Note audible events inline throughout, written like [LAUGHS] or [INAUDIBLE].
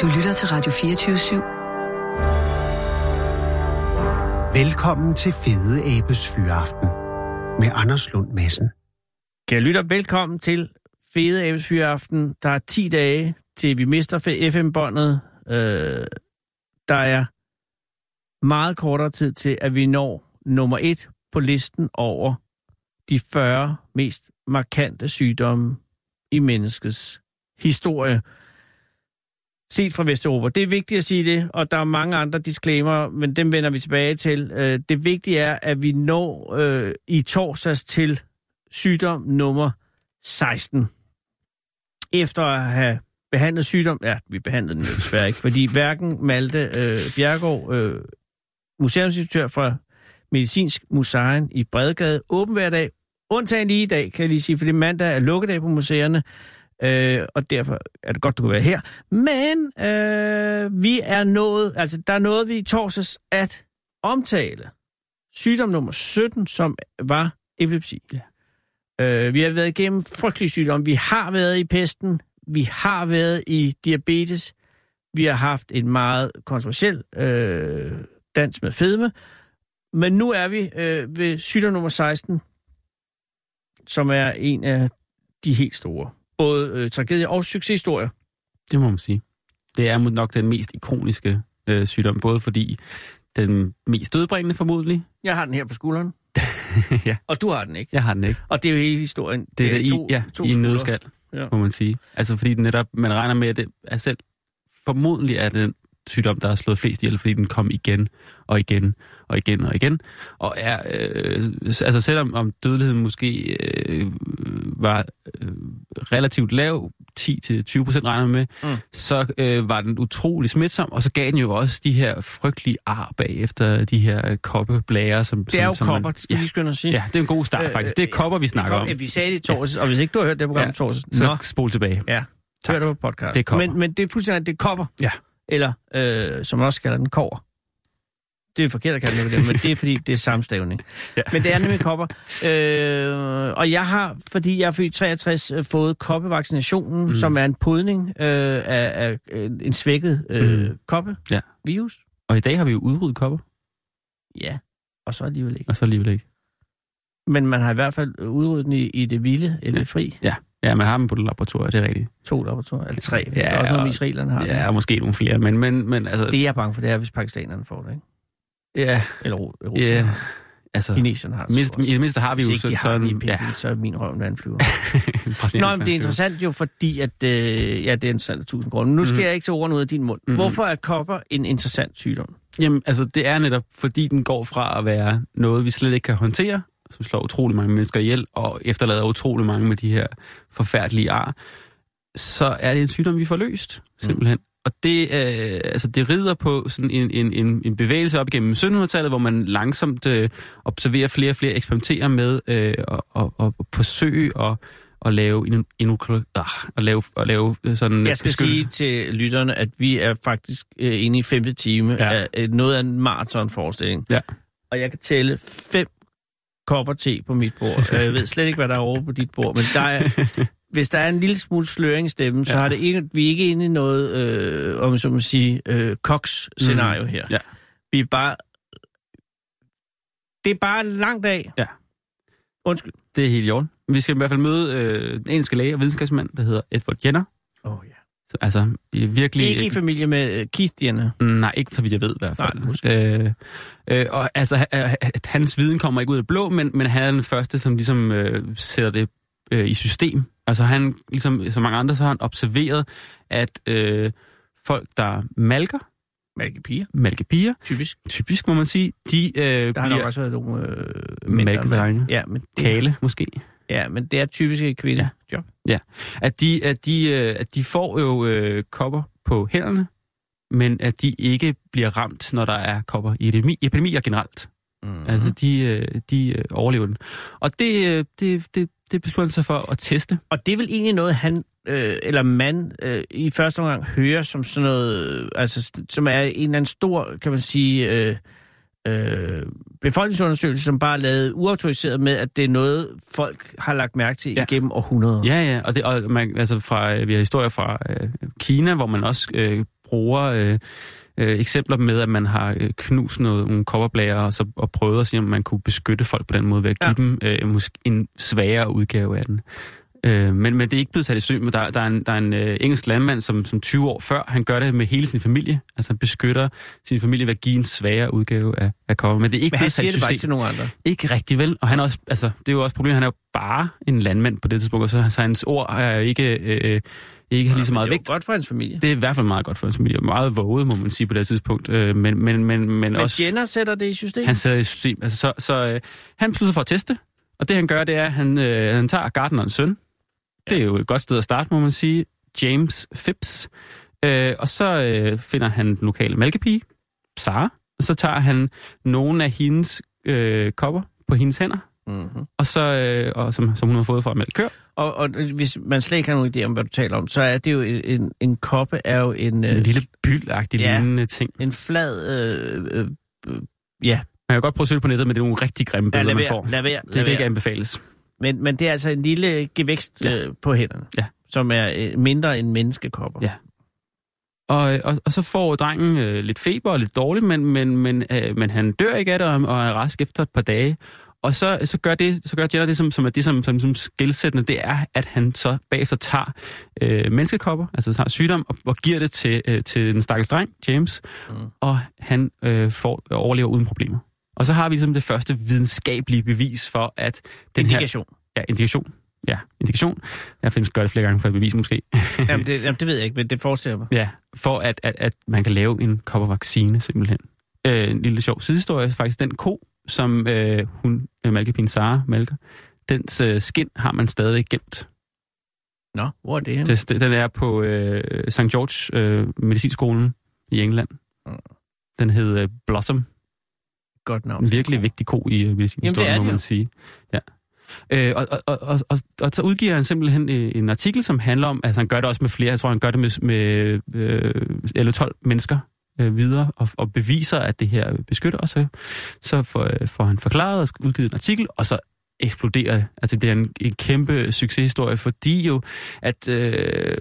Du lytter til Radio 24 /7. Velkommen til Fede Abes Fyraften med Anders Lund Madsen. Kan jeg lytte velkommen til Fede Abes Fyraften. Der er 10 dage til vi mister FM-båndet. Øh, der er meget kortere tid til, at vi når nummer et på listen over de 40 mest markante sygdomme i menneskets historie. Set fra Vesteuropa. Det er vigtigt at sige det, og der er mange andre disclaimer, men dem vender vi tilbage til. Øh, det vigtige er, at vi når øh, i torsdags til sygdom nummer 16. Efter at have behandlet sygdom, ja, vi behandlede den jo desværre ikke, fordi hverken Malte øh, Bjergård, øh, museumsinstitutør fra Medicinsk Museum i Bredegade, åben hver dag, undtagen lige i dag, kan jeg lige sige, fordi mandag er lukkedag på museerne, øh, og derfor er det godt, du kan være her. Men øh, vi er nået, altså der er noget vi i torsdags at omtale sygdom nummer 17, som var epilepsi. Ja. Øh, vi har været igennem frygtelige sygdomme. Vi har været i pesten, vi har været i diabetes, vi har haft en meget kontroversiel øh, dans med fedme, men nu er vi øh, ved sygdom nummer 16, som er en af de helt store. Både øh, tragedie og succeshistorier. Det må man sige. Det er nok den mest ikoniske øh, sygdom, både fordi den mest dødbringende formodentlig. Jeg har den her på skulderen. [LAUGHS] ja. Og du har den ikke. Jeg har den ikke. Og det er jo hele historien. Det, det er, to, i, ja, to i en nødskal, ja. må man sige. Altså fordi den netop, man regner med, at det er selv formodentlig er den sygdom, der har slået flest ihjel, fordi den kom igen og igen og igen og igen. Og er, øh, altså selvom om dødeligheden måske øh, var øh, relativt lav, 10-20 procent regner med, mm. så øh, var den utrolig smitsom, og så gav den jo også de her frygtelige ar bagefter de her koppeblære. Som, det er som, jo kopper, det skal ja, skynde at sige. Ja, det er en god start faktisk. Det er kopper, vi snakker kom, om. Vi sagde det i torsdags, og hvis ikke du har hørt det program ja, torsdags, så Nå. spol tilbage. Ja, tak. hør det på podcast. Det er kopper. Men, men det er fuldstændig, det er kopper. Ja eller øh, som man også kalder den, kover. Det er forkert at kalde det, men det er fordi, det er samstavning. ja. Men det er nemlig kopper. Øh, og jeg har, fordi jeg er født 63, fået koppevaccinationen, mm. som er en podning øh, af, af en svækket øh, mm. koppevirus. Ja. Og i dag har vi jo udryddet kopper. Ja, og så alligevel ikke. Og så alligevel ikke. Men man har i hvert fald udryddet den i, i det vilde eller ja. fri. Ja, Ja, man har dem på det laboratorium, det er rigtigt. To laboratorier, eller tre. Ja, der er også noget, israelerne har. Ja, og måske nogle flere, men, men, men altså... Det er jeg bange for, det er, hvis pakistanerne får det, ikke? Ja. Eller russerne. Ja. Altså, Kineserne har det mindst, I det mindste har vi hvis jo ikke de sådan... Har den ja. så er min røv en vandflyver. [LAUGHS] Nå, men det er interessant jo, fordi at... Øh, ja, det er interessant af tusind grunde. Nu skal mm. jeg ikke tage ordene ud af din mund. Mm. Hvorfor er kopper en interessant sygdom? Jamen, altså, det er netop, fordi den går fra at være noget, vi slet ikke kan håndtere, som slår utrolig mange mennesker ihjel, og efterlader utrolig mange med de her forfærdelige ar, så er det en sygdom, vi får løst, simpelthen. Mm. Og det, øh, altså det rider på sådan en, en, en, en bevægelse op igennem 1700-tallet, hvor man langsomt øh, observerer flere og flere eksperimenterer med øh, og, og, og forsøge at at lave, en, en, ah, at lave, at lave sådan Jeg skal sige til lytterne, at vi er faktisk øh, inde i femte time ja. af noget af en maratonforestilling. Ja. Og jeg kan tælle fem kopper te på mit bord. [LAUGHS] Jeg ved slet ikke, hvad der er over på dit bord, men der er, [LAUGHS] hvis der er en lille smule sløring i stemmen, ja. så har det ikke, vi er ikke inde i noget, øh, om så man sige, øh, Cox-scenario mm. her. Ja. Vi er bare... Det er bare langt af. Ja. Undskyld. Det er helt i orden. Vi skal i hvert fald møde øh, den engelske læge og videnskabsmand, der hedder Edward Jenner. Oh, ja. Så, altså, virkelig... Ikke i familie med Keith Jenner? Nej, ikke for vidt jeg ved i hvert fald. Nej, måske. Øh, øh, og altså, hans viden kommer ikke ud af blå, men, men han er den første, som ligesom øh, sætter det øh, i system. Altså han, ligesom så mange andre, så har han observeret, at øh, folk, der malker, Malkepiger. Malkepiger. Typisk. Typisk, må man sige. De, øh, der har nok også været nogle øh, Malkedrenge. Ja, men det... Kale, måske. Ja, men det er typisk et kvindejob. Ja. Ja. At, de, at, de, øh, at de får jo øh, kopper på hænderne, men at de ikke bliver ramt, når der er kopper i epidemi, epidemier generelt. Mm-hmm. Altså, de, øh, de øh, overlever den. Og det, det, det, det beslutter sig for at teste. Og det er vel egentlig noget, han øh, eller man øh, i første omgang hører som sådan noget, altså som er en eller anden stor, kan man sige, øh, øh, befolkningsundersøgelse, som bare er lavet uautoriseret med, at det er noget, folk har lagt mærke til ja. igennem århundreder. Ja, ja, og, det, og man, altså fra, vi har historier fra øh, Kina, hvor man også øh, bruger øh, øh, eksempler med, at man har øh, knust noget, nogle kopperblager og, så, og prøvet at sige, om man kunne beskytte folk på den måde ved at give ja. dem øh, måske en sværere udgave af den. Øh, men, men det er ikke blevet sat i søm. Der, der er en, der er en øh, engelsk landmand, som, som 20 år før, han gør det med hele sin familie. Altså han beskytter sin familie ved at give en sværere udgave af, af cover. Men det er ikke Men blevet sat i det system. ikke til nogen andre. Ikke rigtig vel. Og han er også, altså, det er jo også problemet, han er jo bare en landmand på det tidspunkt, og så, så hans ord er jo ikke, øh, ikke har lige så meget det er vægt. godt for hans familie. Det er i hvert fald meget godt for hans familie. Meget våget, må man sige på det tidspunkt. Øh, men, men, men, men, Men også... Jenner sætter det i system. Han sætter i system. Altså, så så øh, han beslutter for at teste, og det han gør, det er, at han, øh, han tager Gardnerens søn. Det er jo et godt sted at starte, må man sige. James Phipps. Øh, og så øh, finder han den lokale mælkepige, Sara. Og så tager han nogle af hendes øh, kopper på hendes hænder, Mm-hmm. og så, øh, og som, som hun har fået fra at mælke køer. Og, og hvis man slet ikke har nogen idé om, hvad du taler om, så er det jo en, en, en koppe er jo en, En øh, lille byldagtig ja. ja. lignende ting. en flad... Øh, øh, øh, ja, Man kan godt prøve at søge på nettet, men det er nogle rigtig grimme ja billeder, lad man får. være, lad være, Det lad kan ikke anbefales. Men, men det er altså en lille gevækst Ja. øh, på hænderne, Ja. som er øh, mindre end menneskekopper. Ja. Og, og, og så får drengen øh, lidt feber og lidt dårligt, men, men, men, øh, men han dør ikke af det, og, og er rask efter et par dage. Og så, så gør det, så gør Jenner det, som, som er det, som, som, som skilsættende, det er, at han så bagefter tager øh, menneskekopper, altså tager sygdom, og, og giver det til, øh, til den stakkels dreng, James, mm. og han øh, får, overlever uden problemer. Og så har vi ligesom det første videnskabelige bevis for, at den Indikation. her... Ja, indikation. Ja, indikation. Jeg har gør det flere gange for at bevise måske. [LAUGHS] jamen, det, jamen, det ved jeg ikke, men det forestiller mig. Ja, for at, at, at man kan lave en koppervaccine simpelthen. Øh, en lille sjov sidehistorie. Faktisk den ko, som øh, hun, øh, Malkepin Sara, malker, dens øh, skin har man stadig gemt. Nå, hvor er det her? Det, den er på øh, St. George øh, Medicinskolen i England. Mm. Den hed øh, Blossom. Godt navn. En virkelig vigtig ko i øh, medicinhistorien, må jo. man sige. Ja. Øh, og, og, og, og, og, så udgiver han simpelthen øh, en artikel, som handler om, altså han gør det også med flere, jeg tror han gør det med, med øh, 11-12 mennesker øh, videre, og, og beviser, at det her beskytter os. Så, så får, øh, får han forklaret og udgivet en artikel, og så eksploderer det. Altså det bliver en, en kæmpe succeshistorie, fordi jo, at øh,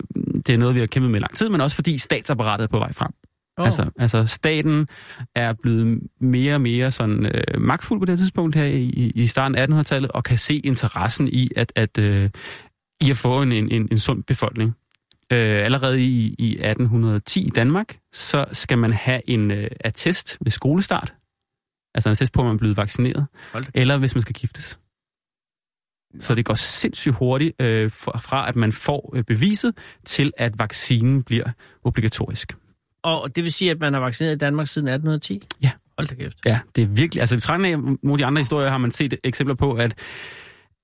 det er noget, vi har kæmpet med i lang tid, men også fordi statsapparatet er på vej frem. Oh. Altså, altså staten er blevet mere og mere sådan øh, magtfuld på det tidspunkt her i, i starten af 1800-tallet, og kan se interessen i at, at øh, i at få en, en, en, sund befolkning. Øh, allerede i, i 1810 i Danmark, så skal man have en øh, attest ved skolestart. Altså en attest på, at man er blevet vaccineret. Eller hvis man skal giftes. Så det går sindssygt hurtigt øh, fra, fra, at man får øh, beviset, til at vaccinen bliver obligatorisk. Og det vil sige, at man har vaccineret i Danmark siden 1810? Ja. Hold da kæft. Ja, det er virkelig... Altså, i betragtning af nogle af de andre historier har man set eksempler på, at,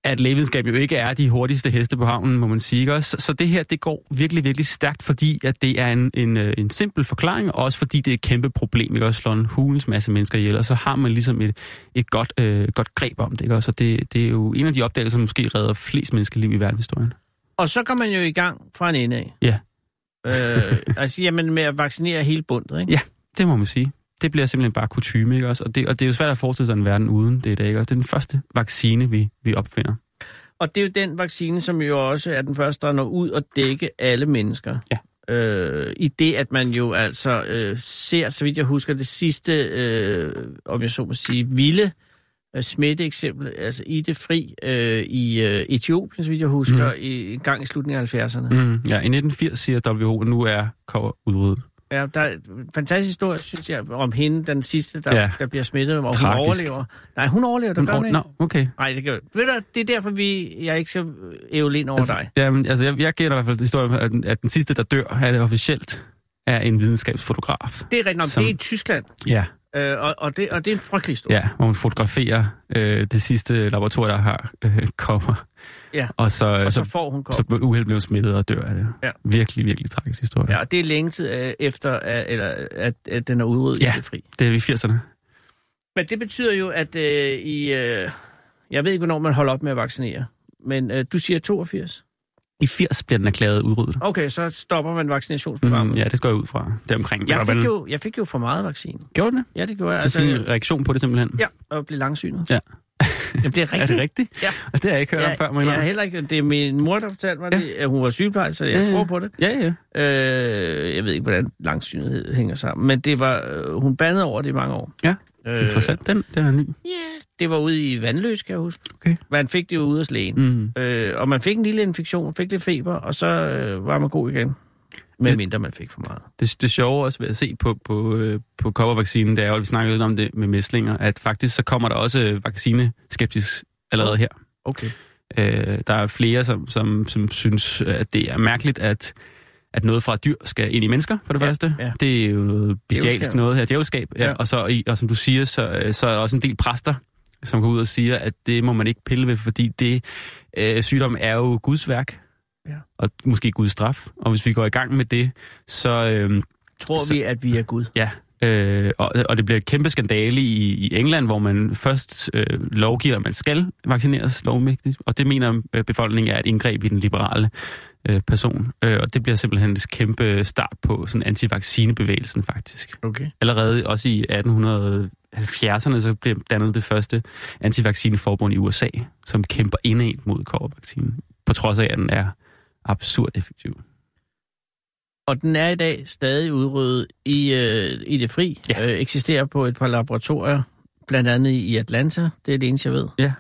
at lægevidenskab jo ikke er de hurtigste heste på havnen, må man sige. Også? Så, det her, det går virkelig, virkelig stærkt, fordi at det er en, en, øh, en simpel forklaring, og også fordi det er et kæmpe problem, ikke? også slår en hulens masse mennesker ihjel, og så har man ligesom et, et godt, øh, godt greb om det. Ikke? Så det, det er jo en af de opdagelser, som måske redder flest menneskeliv i verdenshistorien. Og så går man jo i gang fra en ende af. Ja. Øh, altså, jamen med at vaccinere hele bundet, ikke? Ja. Det må man sige. Det bliver simpelthen bare kutume, ikke også? Og det, og det er jo svært at forestille sig en verden uden det i dag, ikke også? Det er den første vaccine, vi, vi opfinder. Og det er jo den vaccine, som jo også er den første, der når ud og dække alle mennesker. Ja. Øh, I det, at man jo altså øh, ser, så vidt jeg husker, det sidste, øh, om jeg så må sige, vilde smitteeksempel, altså i det fri øh, i øh, Etiopien, så vidt jeg husker, mm. i, en gang i slutningen af 70'erne. Mm. Ja, i 1980 siger WHO, at nu er kover udryddet. Ja, der er en fantastisk historie, synes jeg, om hende, den sidste, der, ja. Der bliver smittet, og hun Tragisk. overlever. Nej, hun overlever, der gør hun ikke. Nå, okay. Nej, det gør Ved du, det er derfor, vi, jeg ikke skal ævle ind over Altså, dig. Jamen, altså, jeg, jeg gætter i hvert fald historien, at, den- at den sidste, der dør, er det officielt, er en videnskabsfotograf. Det er rigtigt nok, som- det er i Tyskland, Ja, øh, og, og, det, og det er en frygtelig historie. ja hvor man fotograferer øh, det sidste laboratorium, der har øh, kopper. Ja. Og så, Og så, så så, får hun så kom. uheld blev smittet og dør af det. Ja. Virkelig, virkelig tragisk historie. Ja, og det er længe tid øh, efter, at, eller, at, at den er udryddet Ja. i det fri. Det er i 80'erne. Men det betyder jo, at øh, i... Øh, jeg ved ikke, hvornår man holder op med at vaccinere. Men øh, du siger 82? I 80 bliver den erklæret udryddet. Okay, så stopper man vaccinationsprogrammet. Mm, ja, det går jeg ud fra. Det er omkring. Jeg fik, jo, jeg fik jo for meget vaccine. Gjorde det? Ja, det gjorde jeg. Det er sådan en reaktion på det simpelthen? ja, og blev langsynet. Ja. [LAUGHS] Jamen, det er Er rigtigt. det rigtigt? Ja. Og det har jeg ikke hørt om før, må jeg er heller ikke, det er min mor, der fortalte mig Ja. det, at hun var sygeplejerske, så jeg Ja, ja. tror på det. Ja, ja. Øh, jeg ved ikke, hvordan langsynlighed hænger sammen, men det var, øh, hun bandede over det i mange år. Ja, Øh, Interessant. Den, den er ny. Det var ude i Vandløs, kan jeg huske. Okay. Man fik det jo ude hos lægen. Mm. Øh, og man fik en lille infektion, fik lidt feber, og så øh, var man god igen. Men Det- mindre man fik for meget. Det, det sjove også ved at se på, på, øh, på koppervaccinen, det er jo, at vi snakkede lidt om det med mæslinger, at faktisk så kommer der også vaccineskeptisk allerede her. Okay. Øh, der er flere, som, som, som synes, at det er mærkeligt, at, at noget fra dyr skal ind i mennesker, for det Ja, første. ja. Det er jo noget bestialsk noget her, djævelskab. Ja. Ja. Og, så, og som du siger, så, øh, så er der også en del præster, som går ud og siger, at det må man ikke pille ved, fordi det øh, sygdom er jo Guds værk. Ja. Og måske Guds straf. Og hvis vi går i gang med det, så... Øh, Tror Så- vi, at vi er Gud? Ja, øh, og, og det bliver et kæmpe skandale i, i England, hvor man først øh, lovgiver, at man skal vaccineres lovmægtigt, og det mener øh, befolkningen er et indgreb i den liberale øh, person. Øh, og det bliver simpelthen et kæmpe start på sådan antivaccinebevægelsen faktisk. Okay. Allerede også i 1870'erne så blev dannet det første antivaccineforbund i USA, som kæmper indad mod covervaccinen, på trods af, at den er absurd effektiv. Og den er i dag stadig udryddet i, øh, i det fri. Ja. Øh, eksisterer på et par laboratorier, blandt andet i Atlanta. Det er det eneste, jeg ved. Ja.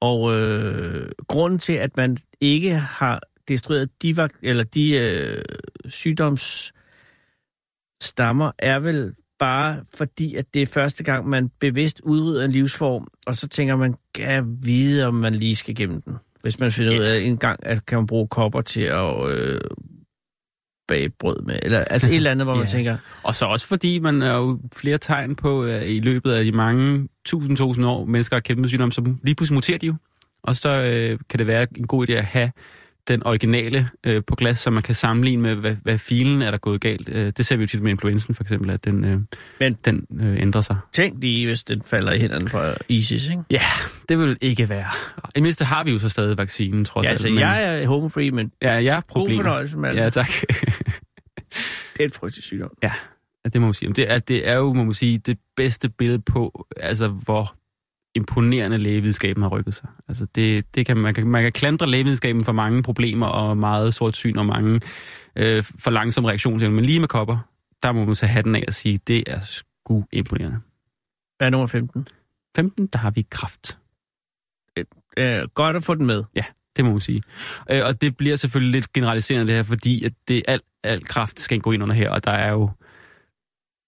Og øh, grunden til, at man ikke har destrueret de, eller de øh, sygdomsstammer, er vel bare fordi, at det er første gang, man bevidst udrydder en livsform, og så tænker man, kan vide, om man lige skal gennem den. Hvis man finder ud af en gang, at kan man bruge kopper til at øh, bage brød med, eller altså et eller andet, hvor man [LAUGHS] Ja. tænker, Og så også fordi man er jo flere tegn på, at i løbet af de mange tusind, tusind år, mennesker har kæmpet med sygdom, så lige pludselig muterer de jo. Og så øh, kan det være en god idé at have den originale øh, på glas, så man kan sammenligne med, hvad, hvad filen er der gået galt. Øh, det ser vi jo tit med influenzen for eksempel, at den, øh, Men- den øh, ændrer sig. tænk lige, hvis den falder i hænderne på ISIS, ikke? Ja, det vil ikke være. I mindste har vi jo så stadig vaccinen, trods Ja, alt. altså, jeg er home free, men Ja, jeg er god problemer. fornøjelse med Ja, tak. Det er et frygteligt sygdom. Ja, det må man sige. Det er, det er jo, må man sige, det bedste billede på, altså hvor imponerende lægevidenskaben har rykket sig. Altså det, det kan, man, kan, man kan klandre lægevidenskaben for mange problemer og meget sort syn og mange øh, for langsom reaktionsevne. Men lige med kopper, der må man så have den af at sige, det er sgu imponerende. Hvad er nummer 15? 15, der har vi kraft. Øh, godt at få den med. Det må man sige. Øh, og det bliver selvfølgelig lidt generaliserende det her, fordi at det alt, alt kraft skal gå ind under her, og der er jo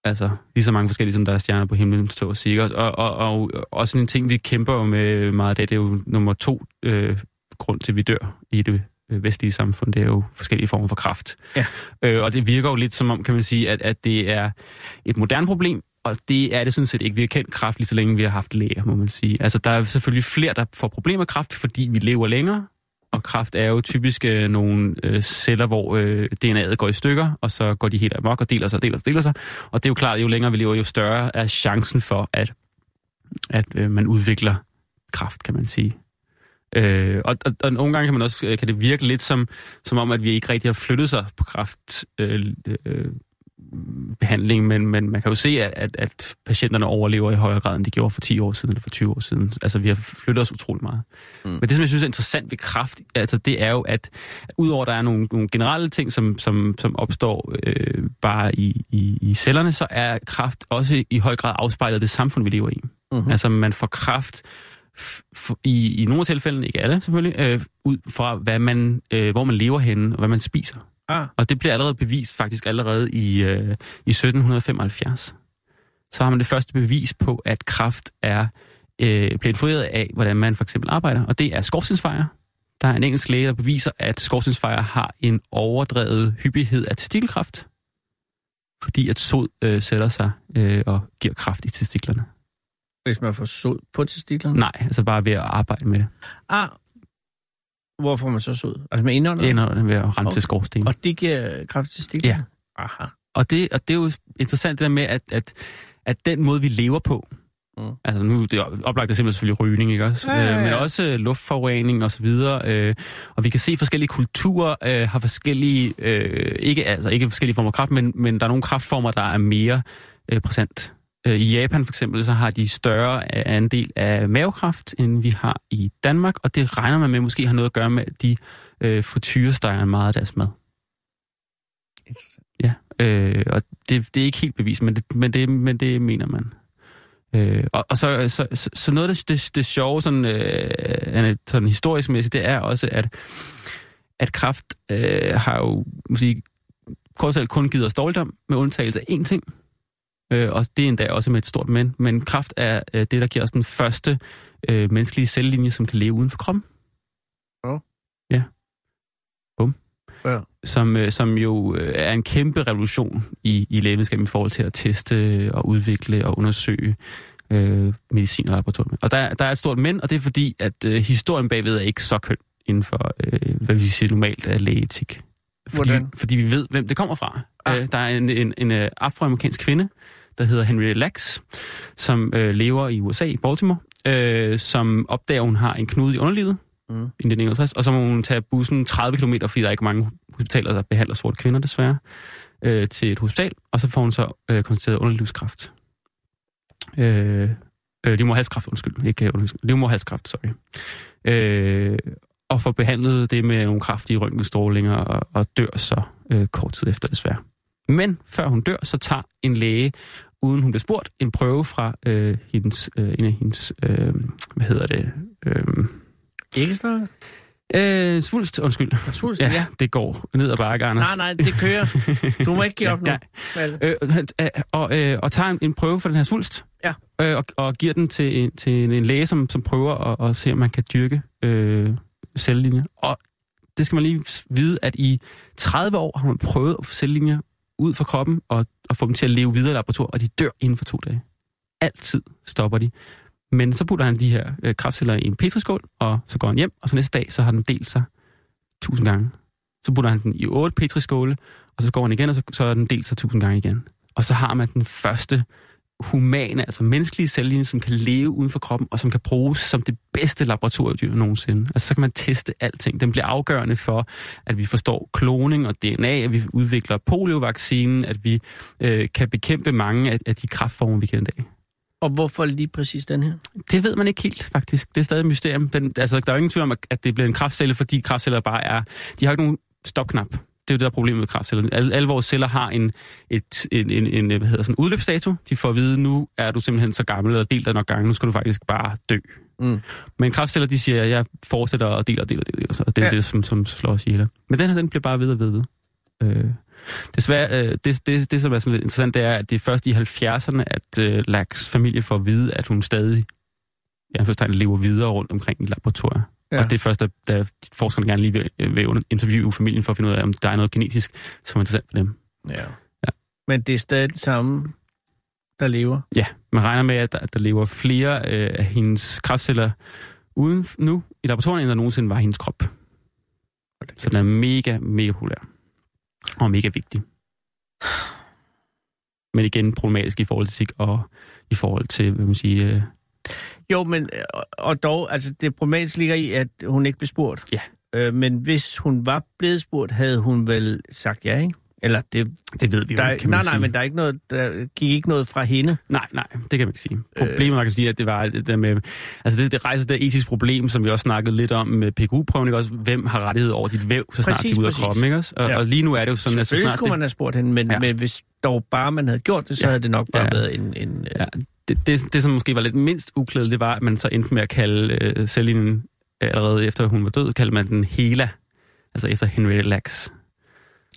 altså lige så mange forskellige, som der er stjerner på himlen, så at sige. Og, og, og, og også en ting, vi kæmper jo med meget af det, det er jo nummer to øh, grund til, at vi dør i det øh, vestlige samfund, det er jo forskellige former for kraft. Ja. Øh, og det virker jo lidt som om, kan man sige, at, at det er et moderne problem, og det er det sådan set ikke. Vi har kendt kræft lige så længe, vi har haft læger, må man sige. Altså, der er selvfølgelig flere, der får problemer med kræft, fordi vi lever længere, og kraft er jo typisk øh, nogle øh, celler, hvor øh, DNA'et går i stykker, og så går de helt amok og deler sig og deler sig og deler sig. Og det er jo klart, at jo længere vi lever, jo større er chancen for, at, at øh, man udvikler kræft, kan man sige. Øh, og, og, og nogle gange kan man også øh, kan det virke lidt som, som om, at vi ikke rigtig har flyttet sig på kraft, Øh, øh, behandling, men, men man kan jo se, at, at, at patienterne overlever i højere grad, end de gjorde for 10 år siden eller for 20 år siden. Altså, vi har flyttet os utrolig meget. Mm. Men det, som jeg synes er interessant ved kraft, altså, det er jo, at udover at der er nogle, nogle generelle ting, som, som, som opstår øh, bare i, i, i cellerne, så er kraft også i høj grad afspejlet af det samfund, vi lever i. Mm-hmm. Altså, man får kraft i, i nogle af tilfældene, ikke alle selvfølgelig, øh, ud fra, hvad man, øh, hvor man lever henne, og hvad man spiser. Ah, Og det bliver allerede bevist faktisk allerede i, øh, i 1775. Så har man det første bevis på, at kraft er øh, bliver influeret af, hvordan man for eksempel arbejder. Og det er skorstensfejre. Der er en engelsk læge, der beviser, at skorstensfejre har en overdrevet hyppighed af testikelkræft, fordi at sod øh, sætter sig øh, og giver kraft i testiklerne. hvis man får sod på testiklerne? Nej, altså bare ved at arbejde med det. Ah, hvor får man så sod? Altså med indåndet? Ender ved at rense Okay. okay. skorsten. Og det giver kraft til stiklerne? Ja. Aha. Og det, og det er jo interessant det der med, at, at, at den måde, vi lever på, Mm. altså nu det er oplagt er simpelthen selvfølgelig rygning, ikke også? Ja, ja, ja. Øh, men også øh, luftforurening og så videre. Øh, og vi kan se, at forskellige kulturer øh, har forskellige, øh, ikke, altså ikke forskellige former for kraft, men, men der er nogle kraftformer, der er mere øh, præsent I Japan for eksempel, så har de større andel af mavekræft, end vi har i Danmark, og det regner man med måske har noget at gøre med, at de øh, frityresteger meget af deres mad. Interessant. Ja, øh, og det, det er ikke helt bevist, men det, men det, men det mener man. Øh, og, og så, så, så, så noget af det, det, det sjove, sådan, øh, sådan historisk mæssigt, det er også, at, at kraft øh, har jo måske, kort kun givet os dårligdom, med undtagelse af én ting, øh, og det er endda også med et stort men, men kraft er øh, det, der giver os den første øh, menneskelige cellelinje, som kan leve uden for kroppen. Ja. Ja. Bum. Ja. Som, øh, som jo øh, er en kæmpe revolution i, i lægevidenskab i forhold til at teste og udvikle og undersøge øh, medicin og laboratorium. Og der, der er et stort men, og det er fordi, at øh, historien bagved er ikke så køn inden for, øh, hvad vi siger normalt er lægeetik. Fordi, Hvordan? fordi vi ved, hvem det kommer fra. Ah. Øh, der er en, en, en øh, afroamerikansk kvinde, der hedder Henry Lax, som øh, lever i USA, i Baltimore, øh, som opdager, at hun har en knude i underlivet Mm. i 1961, og så må hun tage bussen 30 km, fordi der er ikke mange hospitaler, der behandler sorte kvinder desværre, øh, til et hospital, og så får hun så øh, konstateret underlivskræft. Øh, øh, livmoderhalskræft, undskyld, ikke underlivskræft, livmoderhalskræft, sorry. Øh, og får behandlet det med nogle kraftige røntgenstrålinger og, og dør så øh, kort tid efter desværre. Men før hun dør, så tager en læge, uden hun bliver spurgt, en prøve fra øh, hendes, øh, en af hendes, øh, hvad hedder det, øh, snakke? øh, svulst, undskyld. Svulst, Ja, ja. ja, det går ned ad bakke, Anders. Nej, nej, det kører. Du må ikke give op [LAUGHS] nu. Ja? Øh, han- øh, og, øh, og tager en, en prøve for den her svulst, Ja. øh, og, og giver den til, en- til en, en læge, som, som prøver at, at se, om man kan dyrke øh, cellelinjer. Og det skal man lige vide, at i 30 år har man prøvet at få cellelinjer ud fra kroppen, og, og få dem til at leve videre i laboratoriet, og de dør inden for to dage. Altid stopper de. Men så putter han de her øh, kraftceller i en petriskål, og så går han hjem, og så næste dag, så har den delt sig tusind gange. Så putter han den i otte petriskåle, og så går han igen, og så, så er den delt sig tusind gange igen. Og så har man den første humane, altså menneskelige cellelinje, som kan leve uden for kroppen, og som kan bruges som det bedste laboratoriedyr nogensinde. Altså så kan man teste alting. Den bliver afgørende for, at vi forstår kloning og DNA, at vi udvikler poliovaccinen, at vi øh, kan bekæmpe mange af, af de kraftformer, vi kender i dag. Og hvorfor lige præcis den her? Det ved man ikke helt, faktisk. Det er stadig et mysterium. Den, altså, der er jo ingen tvivl om, at det bliver en kraftcelle, fordi kraftceller bare er... De har ikke nogen stopknap. Det er jo det, der er problemet med kraftceller. Alle, alle vores celler har en, et, en, en, en hvad hedder sådan, udløbsdato. De får at vide, nu er du simpelthen så gammel og delt dig nok gange. Nu skal du faktisk bare dø. Mm. Men kraftceller, de siger, at jeg fortsætter og deler og deler og deler. Og det er Ja. det, som, som slår os ihjel. Men den her, den bliver bare ved og ved. ved. Øh, desværre, øh, det, det, det, som er sådan lidt interessant, det er, at det er først i 70'erne, at øh, Lax familie får at vide, at hun stadig ja, først lever videre rundt omkring i laboratorier. Ja. Og det er først, da, da forskerne gerne lige vil, øh, vil interviewe familien for at finde ud af, om der er noget genetisk, som er interessant for dem. Ja. ja. Men det er stadig det samme, der lever. Ja, man regner med, at der, der lever flere øh, af hendes kræftceller uden nu i laboratoriet, end der nogensinde var i hendes krop. Så den er mega, mega populær. Og mega vigtig. Men igen problematisk i forhold til etik og i forhold til, hvad man siger, øh, Jo, men øh, og dog, altså det problematiske ligger i, at hun ikke blev spurgt. Ja. Øh, men hvis hun var blevet spurgt, havde hun vel sagt ja, ikke? Eller det, det ved vi der, jo er- ikke, kan nej, nej, sige. men der er ikke noget, der gik ikke noget fra hende. Nej, nej, det kan man ikke sige. Øh. Problemet, man kan sige, at det var det der med... Altså, det, det rejser det etiske problem, som vi også snakkede lidt om med PKU-prøven, ikke også? Hvem har rettighed over dit væv, så snart Præcis, de er ude af kroppen, ikke også? Og, Ja. og lige nu er det jo sådan, at så snart skulle det, man have spurgt hende, men, ja. Ja. men hvis dog bare man havde gjort det, så Ja. havde det nok bare Ja. været en... en øh, Ja, det, det, det, som måske var lidt mindst uklædet, det var, at man så endte med at kalde øh, Celine, allerede efter hun var død, kaldte man den Hela, altså efter Henry Lax.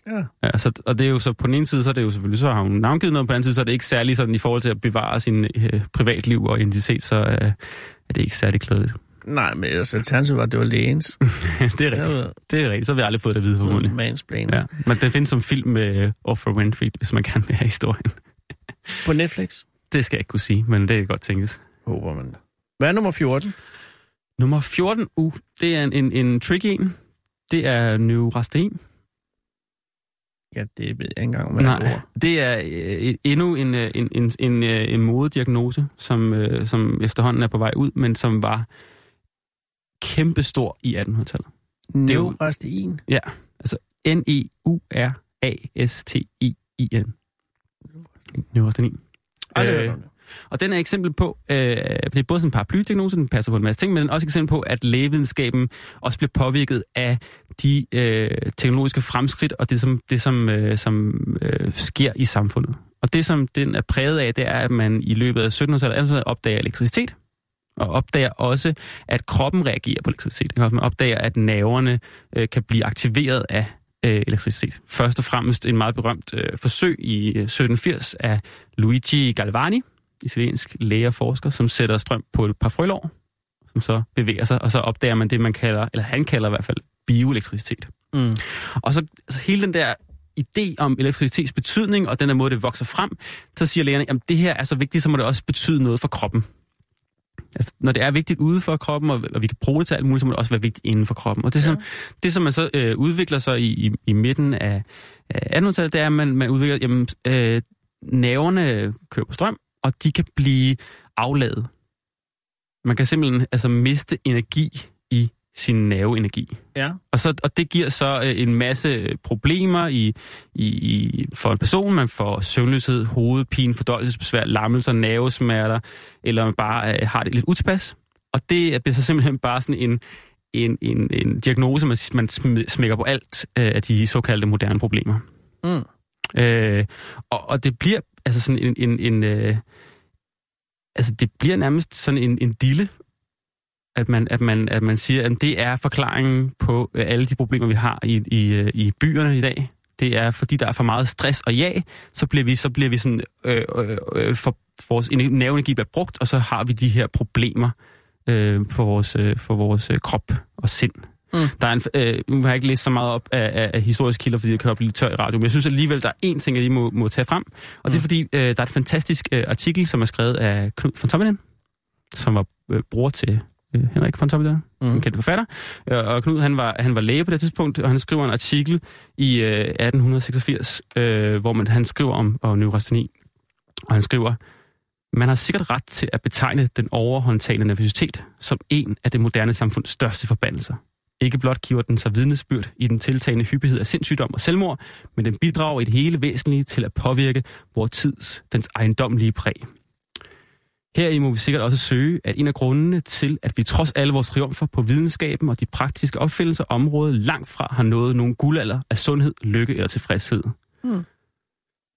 ja. Ja, så, og det er jo så, på den ene side, så er det jo selvfølgelig, så har hun navngivet noget, på den anden side, så er det ikke særlig sådan, i forhold til at bevare sin øh, privatliv og identitet, så øh, er det ikke særlig klædeligt. Nej, men ellers alternativet var, at det var lægens. [LAUGHS] det er rigtigt. Det er rigtigt, så har vi aldrig fået det at vide, formodentlig. Mansplain. Ja, men den findes som film med uh, Oprah Winfrey, hvis man kan have historien. På Netflix. Det skal jeg ikke kunne sige, men det kan godt tænkes. Håber man. Hvad er nummer 14? Nummer 14, uh, det er en, en, en tricky en. Det er neurasten. Ja, det ved jeg ikke engang, hvad det Nej, er. det er øh, endnu en, øh, en, en, en, øh, en modediagnose, som, øh, som efterhånden er på vej ud, men som var kæmpestor i 1800-tallet. er jo- Neurastein. N-E-U-R-A-S-T-I-I-N. Neurastenin. Aldrig Øh. Og den er et eksempel på, øh, det er både sådan en paraplydiagnose, den passer på en masse ting, men den også et eksempel på, at lægevidenskaben også bliver påvirket af de øh, teknologiske fremskridt og det, som, det, som, øh, som øh, sker i samfundet. Og det, som den er præget af, det er, at man i løbet af 1700-tallet opdager elektricitet, og opdager også, at kroppen reagerer på elektricitet. Man opdager, at nerverne øh, kan blive aktiveret af øh, elektricitet. Først og fremmest en meget berømt øh, forsøg i 1780 øh, af Luigi Galvani, italiensk læge og forsker, som sætter strøm på et par frølår, som så bevæger sig, og så opdager man det, man kalder, eller han kalder i hvert fald, bioelektricitet. Mm. Og så altså, hele den der idé om elektricitets betydning, og den der måde, det vokser frem, så siger lægerne, at det her er så vigtigt, så må det også betyde noget for kroppen. Altså, når det er vigtigt ude for kroppen, og, og vi kan bruge det til alt muligt, så må det også være vigtigt inden for kroppen. Og det, som, det som man så øh, udvikler sig i, i, i midten af, af 1800-tallet, det er, at man, man udvikler, jamen, øh, nerverne kører på strøm, og de kan blive afladet. Man kan simpelthen altså miste energi i sin nerveenergi. Ja. Og, så, og det giver så øh, en masse problemer i, i, i, for en person. Man får søvnløshed, hovedpine, fordøjelsesbesvær, lammelser, nervesmerter, eller man bare øh, har det lidt utilpas. Og det bliver så simpelthen bare sådan en, en, en, en diagnose, man, man smækker på alt øh, af de såkaldte moderne problemer. Mm. Øh, og, og det bliver altså sådan en... en, en øh, altså det bliver nærmest sådan en, en dille at man, at man, at man siger, at det er forklaringen på øh, alle de problemer, vi har i, i, øh, i byerne i dag. Det er, fordi der er for meget stress og ja, så bliver vi, så bliver vi sådan, øh, øh, øh for, vores nerveenergi bliver brugt, og så har vi de her problemer øh, for vores, øh, for vores øh, krop og sind. Mm. Der er en, øh, nu har jeg ikke læst så meget op af, af, af historiske kilder, fordi jeg kan blive lidt tør i radio, men jeg synes alligevel, der er én ting, jeg lige må, må tage frem, og mm. det er mm. fordi, øh, der er et fantastisk øh, artikel, som er skrevet af Knud von Tommelen, som var øh, bror til øh, Henrik von Toppedør, mm. en kendt forfatter. Øh, og Knud, han var, han var læge på det tidspunkt, og han skriver en artikel i øh, 1886, øh, hvor man, han skriver om, om neurasteni. Og han skriver, man har sikkert ret til at betegne den overhåndtagende nervøsitet som en af det moderne samfunds største forbandelser. Ikke blot giver den sig vidnesbyrd i den tiltagende hyppighed af sindssygdom og selvmord, men den bidrager i det hele væsentlige til at påvirke vores tids, dens ejendomlige præg. Her må vi sikkert også søge, at en af grundene til, at vi trods alle vores triumfer på videnskaben og de praktiske opfindelser området langt fra har nået nogen guldalder af sundhed, lykke eller tilfredshed. Mm.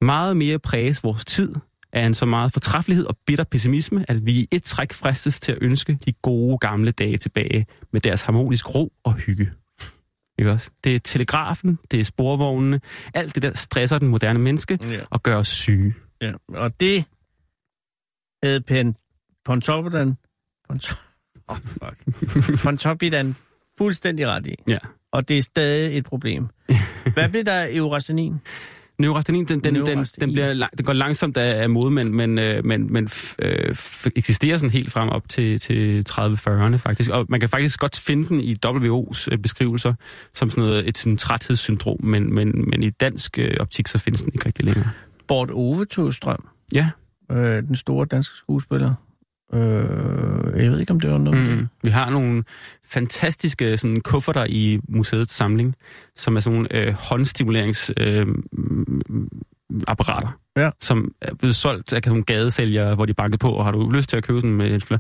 Meget mere præges vores tid af en så meget fortræffelighed og bitter pessimisme, at vi i et træk fristes til at ønske de gode gamle dage tilbage med deres harmonisk ro og hygge. Ikke også? Det er telegrafen, det er sporvognene, alt det der stresser den moderne menneske ja. og gør os syge. Ja, og det havde Pen Pontoppidan, Pont, oh, Pontoppidan fuldstændig ret i. Ja. Og det er stadig et problem. [LAUGHS] Hvad bliver der eurastenin? Neurastenin, den, den, den, den, bliver, den går langsomt af, af mode, men, men, øh, men, men øh, eksisterer sådan helt frem op til, til 30-40'erne faktisk. Og man kan faktisk godt finde den i WHO's øh, beskrivelser som sådan noget, et sådan træthedssyndrom, men, men, men i dansk øh, optik, så findes den ikke rigtig længere. Bort Ove tog strøm. Ja øh, den store danske skuespiller. Øh, jeg ved ikke, om det var noget mm. det. Vi har nogle fantastiske sådan, kufferter i museets samling, som er sådan nogle øh, håndstimuleringsapparater. Øh, ja. som er blevet solgt af nogle gadesælgere, hvor de bankede på, og har du lyst til at købe sådan med øh, et,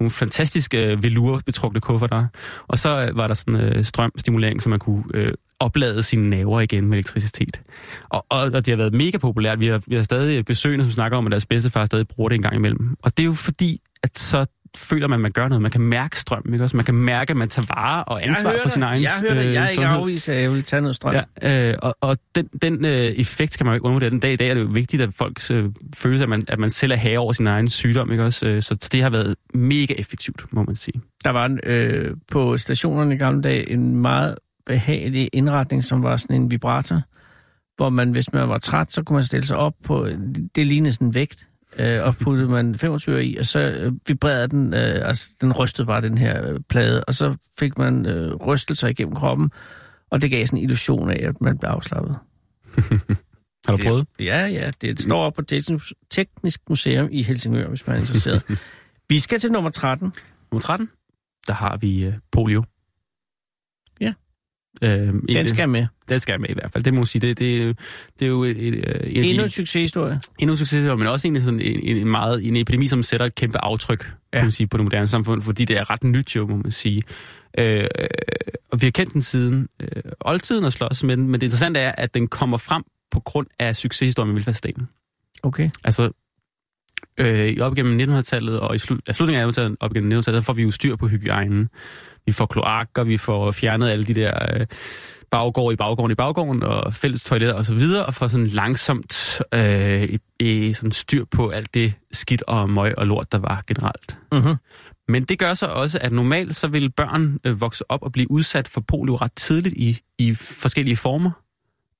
nogle fantastiske øh, velour-betrukne kufferter. Og så øh, var der sådan øh, strømstimulering, så man kunne øh, oplade sine naver igen med elektricitet. Og, og, og det har været mega populært. Vi har, vi har stadig besøgende, som snakker om, at deres bedstefar stadig bruger det en gang imellem. Og det er jo fordi, at så føler man, at man gør noget. Man kan mærke strøm, ikke også? Man kan mærke, at man tager vare og ansvar for sin egen Jeg hører det. Jeg er ikke afvist, at jeg vil tage noget strøm. Ja, øh, og, og den, den øh, effekt skal man jo ikke undervurdere. Den dag i dag er det jo vigtigt, at folk øh, føler, at man, at man selv er herre over sin egen sygdom, ikke også? Øh, så det har været mega effektivt, må man sige. Der var en, øh, på stationerne i gamle dage en meget behagelig indretning, som var sådan en vibrator, hvor man, hvis man var træt, så kunne man stille sig op på, det lignede sådan en vægt, øh, og puttede man 25 i, og så øh, vibrerede den, øh, altså den rystede bare den her øh, plade, og så fik man øh, rystelser igennem kroppen, og det gav sådan en illusion af, at man blev afslappet. [LAUGHS] Har du prøvet? Det, ja, ja. Det står op på Teknisk Museum i Helsingør, hvis man er interesseret. [LAUGHS] vi skal til nummer 13. Nummer 13, der har vi øh, polio. Øh, Den skal med. Den skal med i hvert fald. Det må man sige. Det, det, det er jo et, et, et, endnu en succeshistorie. Endnu en succeshistorie, men også egentlig sådan en, en, en, meget, en epidemi, som sætter et kæmpe aftryk ja. kan man sige, på det moderne samfund, fordi det er ret nyt jo, må man sige. Øh, og vi har kendt den siden øh, oldtiden og slås med den, men det interessante er, at den kommer frem på grund af succeshistorien med velfærdsstaten. Okay. Altså, øh, op gennem 1900-tallet og i slut, ja, slutningen af 1900-tallet, op gennem 1900-tallet, får vi jo styr på hygiejnen. Vi får kloakker, vi får fjernet alle de der... Øh, baggård i baggården i baggården, og fælles toiletter og så videre, og får sådan langsomt øh, i, i sådan styr på alt det skidt og møg og lort, der var generelt. Mm-hmm. Men det gør så også, at normalt så vil børn øh, vokse op og blive udsat for polio ret tidligt i, i forskellige former,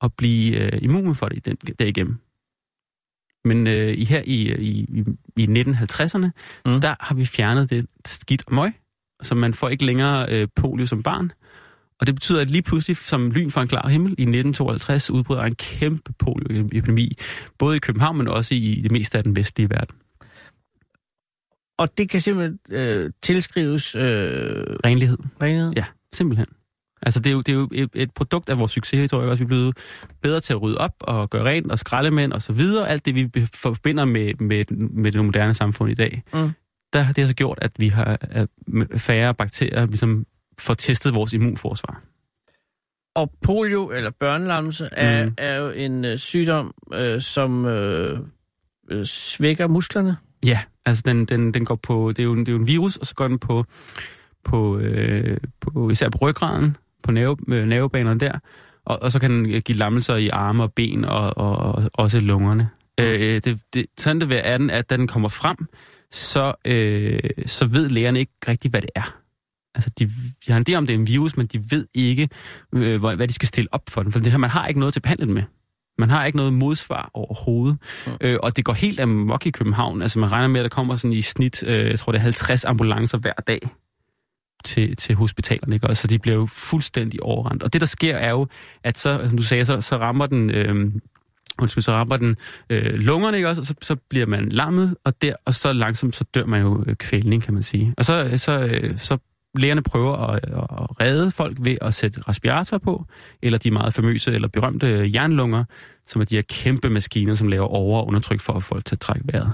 og blive øh, immune for det den, derigennem. Men øh, i her i, i, i 1950'erne, mm. der har vi fjernet det skidt og møg, så man får ikke længere øh, polio som barn. Og det betyder, at lige pludselig, som lyn fra en klar himmel, i 1952 udbryder en kæmpe polioepidemi, både i København, men også i det meste af den vestlige verden. Og det kan simpelthen øh, tilskrives... Øh... Renlighed. Renlighed? Ja, simpelthen. Altså, det er jo, det er jo et, et produkt af vores succes, tror jeg også. Vi er blevet bedre til at rydde op og gøre rent og skraldemænd og så videre. Alt det, vi forbinder med, med, med det moderne samfund i dag. Mm. Der har det altså gjort, at vi har færre bakterier, ligesom får testet vores immunforsvar. Og polio, eller børnelammelse, er, mm. er jo en øh, sygdom, øh, som øh, øh, svækker musklerne. Ja, altså den, den, den går på, det er, jo, det er jo en virus, og så går den på, på, øh, på især på ryggraden, på nerve, øh, nervebanerne der, og, og så kan den give lammelser i arme og ben, og, og, og også lungerne. Mm. Øh, det, det, sådan det ved er den, at da den kommer frem, så, øh, så ved lægerne ikke rigtigt, hvad det er. Altså, de, de har en idé om, det er en virus, men de ved ikke, øh, hvad de skal stille op for den. For det her, man har ikke noget til behandle med. Man har ikke noget modsvar overhovedet. Mm. Øh, og det går helt amok i København. Altså, man regner med, at der kommer sådan i snit, øh, jeg tror det er 50 ambulancer hver dag til, til hospitalerne. Ikke? Og så de bliver jo fuldstændig overrendt. Og det, der sker, er jo, at så, som du sagde, så, så rammer den... Øh, undskyld, så rammer den øh, lungerne, ikke også? Og så, så bliver man lammet, og, der, og så langsomt så dør man jo øh, kvælning, kan man sige. Og så, så, øh, så lægerne prøver at, at redde folk ved at sætte respirator på, eller de meget famøse eller berømte jernlunger, som er de her kæmpe maskiner, som laver over- og undertryk for at folk til at trække vejret.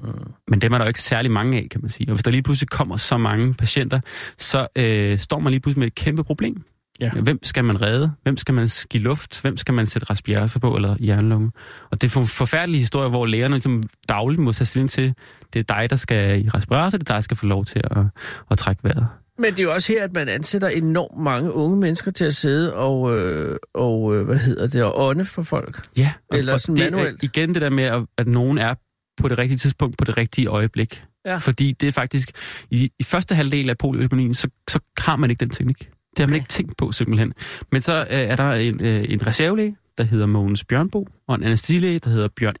Mm. Men dem er der jo ikke særlig mange af, kan man sige. Og hvis der lige pludselig kommer så mange patienter, så øh, står man lige pludselig med et kæmpe problem. Ja. Hvem skal man redde? Hvem skal man give luft? Hvem skal man sætte respirator på eller jernlunge? Og det er en forfærdelig historie, hvor lægerne ligesom dagligt må tage stilling til, det er dig, der skal i respirator, det er dig, der skal få lov til at, at trække vejret. Men det er jo også her, at man ansætter enormt mange unge mennesker til at sidde og, øh, og øh, hvad hedder det, og ånde for folk. Ja, og, Eller sådan det manuelt. Er igen det der med, at, at nogen er på det rigtige tidspunkt, på det rigtige øjeblik. Ja. Fordi det er faktisk, i, i første halvdel af polioepidemien, så, så har man ikke den teknik. Det har man okay. ikke tænkt på simpelthen. Men så øh, er der en, øh, en reservelæge, der hedder Mogens Bjørnbo, og en anestesilæge, der hedder Bjørn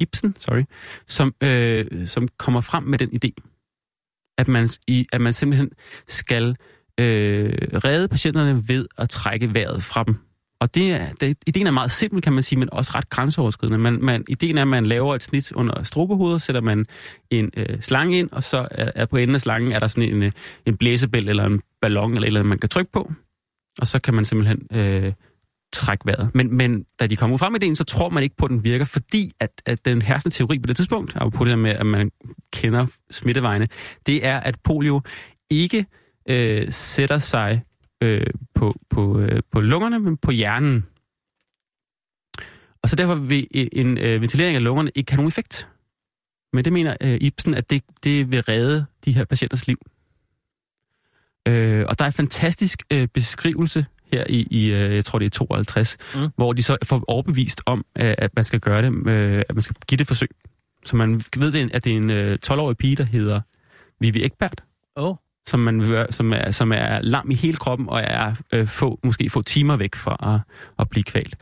Ibsen, sorry, som, øh, som kommer frem med den idé at man, i, at man simpelthen skal øh, redde patienterne ved at trække vejret fra dem. Og det, det, ideen er meget simpel, kan man sige, men også ret grænseoverskridende. Man, man, ideen er, at man laver et snit under strobehovedet, sætter man en øh, slange ind, og så er, er på enden af slangen er der sådan en, øh, en blæsebæl eller en ballon eller et eller andet, man kan trykke på. Og så kan man simpelthen øh, trække vejret. Men, men da de kommer frem med ideen, så tror man ikke på, at den virker, fordi at, at den herskende teori på det tidspunkt, og på det her med, at man kender smittevejene, det er, at polio ikke øh, sætter sig øh, på, på, øh, på lungerne, men på hjernen. Og så derfor vil en øh, ventilering af lungerne ikke have nogen effekt. Men det mener øh, Ibsen, at det, det vil redde de her patienters liv. Øh, og der er en fantastisk øh, beskrivelse her i, i øh, jeg tror det er 52, mm. hvor de så får overbevist om, øh, at man skal gøre det, øh, at man skal give det forsøg. Så man ved, at det er en 12-årig pige, der hedder Vivi Ekbert. Oh. Som, man, som, er, som er lam i hele kroppen, og er øh, få, måske få timer væk fra at, at blive kvalt.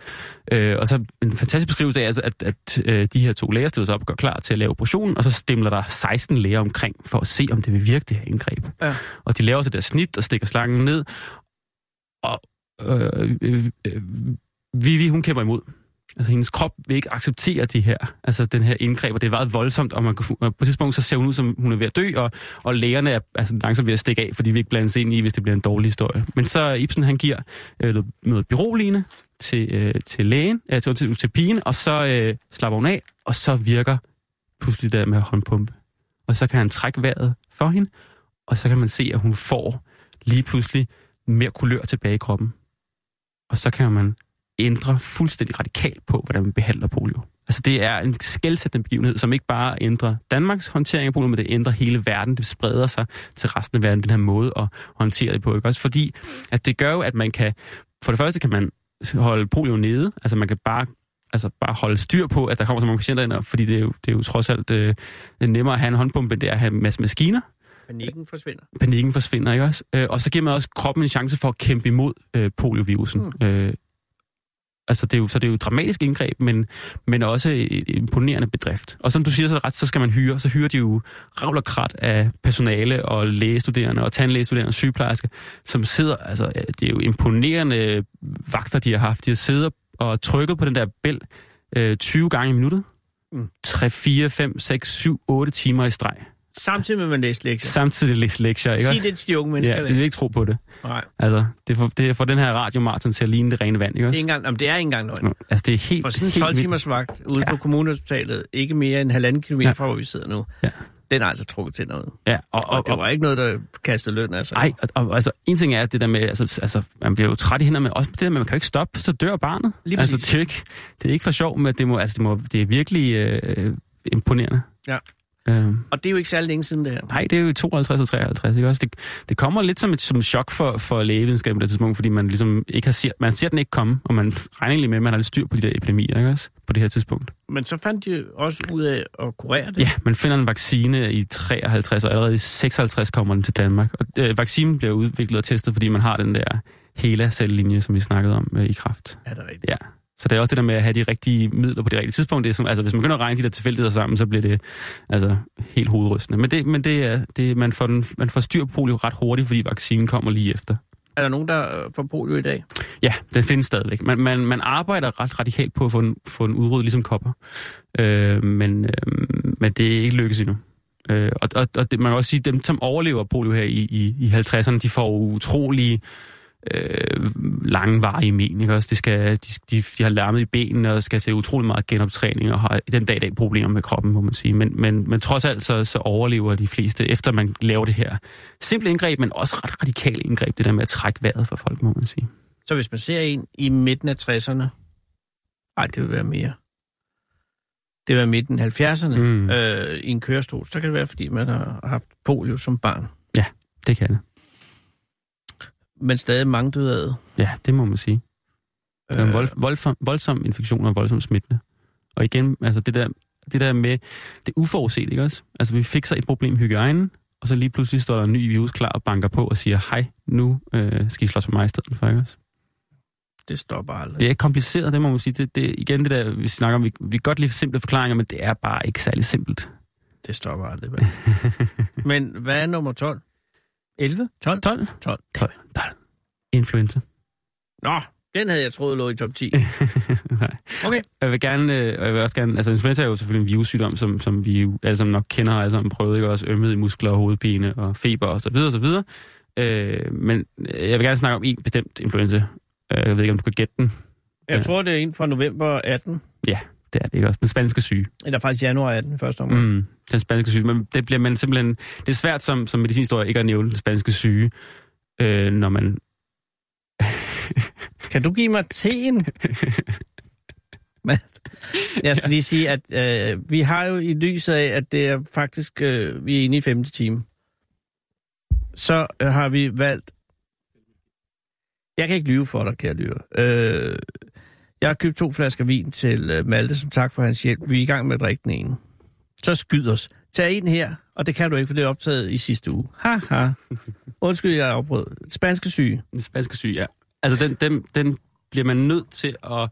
Øh, og så en fantastisk beskrivelse af, altså, at, at øh, de her to læger stiller sig op og gør klar til at lave operationen, og så stemler der 16 læger omkring for at se, om det vil virke, det her indgreb. Ja. Og de laver så der snit og stikker slangen ned, og øh, øh, øh, Vivi, hun kæmper imod. Altså hendes krop vil ikke acceptere de her, altså den her indgreb, og det er meget voldsomt, og man kan, og på et tidspunkt så ser hun ud, som hun er ved at dø, og, og lægerne er altså, langsomt ved at stikke af, fordi vi ikke blandes ind i, hvis det bliver en dårlig historie. Men så Ibsen, han giver øh, noget, noget til, øh, til lægen, øh, til, til, til pigen, og så øh, slapper hun af, og så virker pludselig der med håndpumpe. Og så kan han trække vejret for hende, og så kan man se, at hun får lige pludselig mere kulør tilbage i kroppen. Og så kan man ændre fuldstændig radikalt på, hvordan man behandler polio. Altså det er en skældsættende begivenhed, som ikke bare ændrer Danmarks håndtering af polio, men det ændrer hele verden. Det spreder sig til resten af verden, den her måde at håndtere det på. Ikke? Også fordi, at det gør jo, at man kan... For det første kan man holde polio nede. Altså man kan bare altså bare holde styr på, at der kommer så mange patienter ind, fordi det er jo, det er jo trods alt øh, nemmere at have en håndpumpe, end det er at have en masse maskiner. Panikken forsvinder. Panikken forsvinder, ikke også? Øh, og så giver man også kroppen en chance for at kæmpe imod øh, poliovirusen. Mm. Øh, altså det er jo, så det er jo et dramatisk indgreb, men, men også et imponerende bedrift. Og som du siger så ret, så skal man hyre. Så hyrer de jo ravl og krat af personale og lægestuderende og tandlægestuderende og sygeplejersker, som sidder, altså det er jo imponerende vagter, de har haft. De har siddet og trykket på den der bæl øh, 20 gange i minuttet. Mm. 3, 4, 5, 6, 7, 8 timer i streg. Samtidig med, at man læser lektier. Samtidig læser lektier, ikke Sig det til de unge mennesker. Ja, det vil ikke tro på det. Nej. Altså, det får, det får den her radiomarathon til at ligne det rene vand, ikke også? Det er, engang, jamen, det er ikke engang løgn. Altså, det er helt For sådan en 12 timers vagt ude ja. på kommunehospitalet, ikke mere end halvanden kilometer ja. fra, hvor vi sidder nu, ja. den er altså trukket til noget. Ja, og, og, og det var ikke noget, der kastede løn, altså. Nej, og, og, altså, en ting er det der med, altså, altså man bliver jo træt i hænderne, men også det der med, man kan jo ikke stoppe, så dør barnet. Lige altså, det er, ikke, det er ikke for sjov, men det, må, altså, det, må, det er virkelig øh, imponerende. Ja. Øhm. Og det er jo ikke særlig længe siden det her. Nej, det er jo i 52 og 53, ikke også? Det, det kommer lidt som et som chok for, for lægevidenskaben på det tidspunkt, fordi man ligesom ikke har set, man ser den ikke komme, og man regner egentlig med, at man har lidt styr på de der epidemier, ikke også? På det her tidspunkt. Men så fandt de også ud af at kurere det? Ja, man finder en vaccine i 53, og allerede i 56 kommer den til Danmark. Og øh, vaccinen bliver udviklet og testet, fordi man har den der hele cellelinje, som vi snakkede om øh, i kraft. Er det rigtigt? Ja. Så det er også det der med at have de rigtige midler på det rigtige tidspunkt. Det er som, altså, hvis man begynder at regne de der tilfældigheder sammen, så bliver det altså, helt hovedrystende. Men, det, men det er, det, man, får den, man får styr på polio ret hurtigt, fordi vaccinen kommer lige efter. Er der nogen, der får polio i dag? Ja, den findes stadigvæk. Man, man, man arbejder ret radikalt på at få en, få en udryddet ligesom kopper. Øh, men, øh, men det er ikke lykkes endnu. Øh, og og, og det, man kan også sige, at dem, som overlever polio her i, i, i 50'erne, de får utrolige øh, langvarige men. Ikke? Også det skal, de, de, de har larmet i benene og skal til utrolig meget genoptræning og har den dag i dag problemer med kroppen, må man sige. Men, men, men trods alt så, så overlever de fleste, efter man laver det her simple indgreb, men også ret radikale indgreb, det der med at trække vejret for folk, må man sige. Så hvis man ser en i midten af 60'erne, ej, det vil være mere. Det være midten af 70'erne mm. øh, i en kørestol, så kan det være, fordi man har haft polio som barn. Ja, det kan det men stadig mange døde af. Ja, det må man sige. Det er en vold, voldsom, voldsom infektion og voldsom smittende. Og igen, altså det der, det der med det uforudset, ikke også? Altså vi fik så et problem hygiejnen, og så lige pludselig står der en ny virus klar og banker på og siger, hej, nu øh, skal I slås for mig i stedet for, ikke også? Det stopper aldrig. Det er kompliceret, det må man sige. Det, det, igen det der, vi snakker om, vi, vi kan godt lide simple forklaringer, men det er bare ikke særlig simpelt. Det stopper aldrig. [LAUGHS] men hvad er nummer 12? 11? 12? 12? 12. 12. 12. Influenza. Nå, den havde jeg troet lå i top 10. [LAUGHS] Nej. Okay. Jeg vil gerne, øh, og jeg vil også gerne, altså influenza er jo selvfølgelig en virussygdom, som, som vi jo alle sammen nok kender, og alle sammen prøvet, ikke? Også ømhed i muskler, hovedpine og feber og så videre og så videre. Øh, men jeg vil gerne snakke om en bestemt influenza. Øh, jeg ved ikke, om du kan gætte den. Jeg tror, det er en fra november 18. Ja, det er det ikke også. Den spanske syge. Eller faktisk januar 18 første omgang. Mm, den spanske syge. Men det bliver man simpelthen... Det er svært som, som medicinhistorie ikke at nævne den spanske syge, øh, når man... [LAUGHS] kan du give mig teen? [LAUGHS] jeg skal lige sige, at øh, vi har jo i lyset af, at det er faktisk... Øh, vi er inde i femte time. Så øh, har vi valgt... Jeg kan ikke lyve for dig, kære lyve. Øh, jeg har købt to flasker vin til øh, Malte, som tak for hans hjælp. Vi er i gang med at drikke den ene. Så skyd os. Tag en her, og det kan du ikke, for det er optaget i sidste uge. Haha. [LAUGHS] Undskyld, jeg afbrød. Spanske syge. Spanske syge, ja. Altså, den, den, den bliver man nødt til at,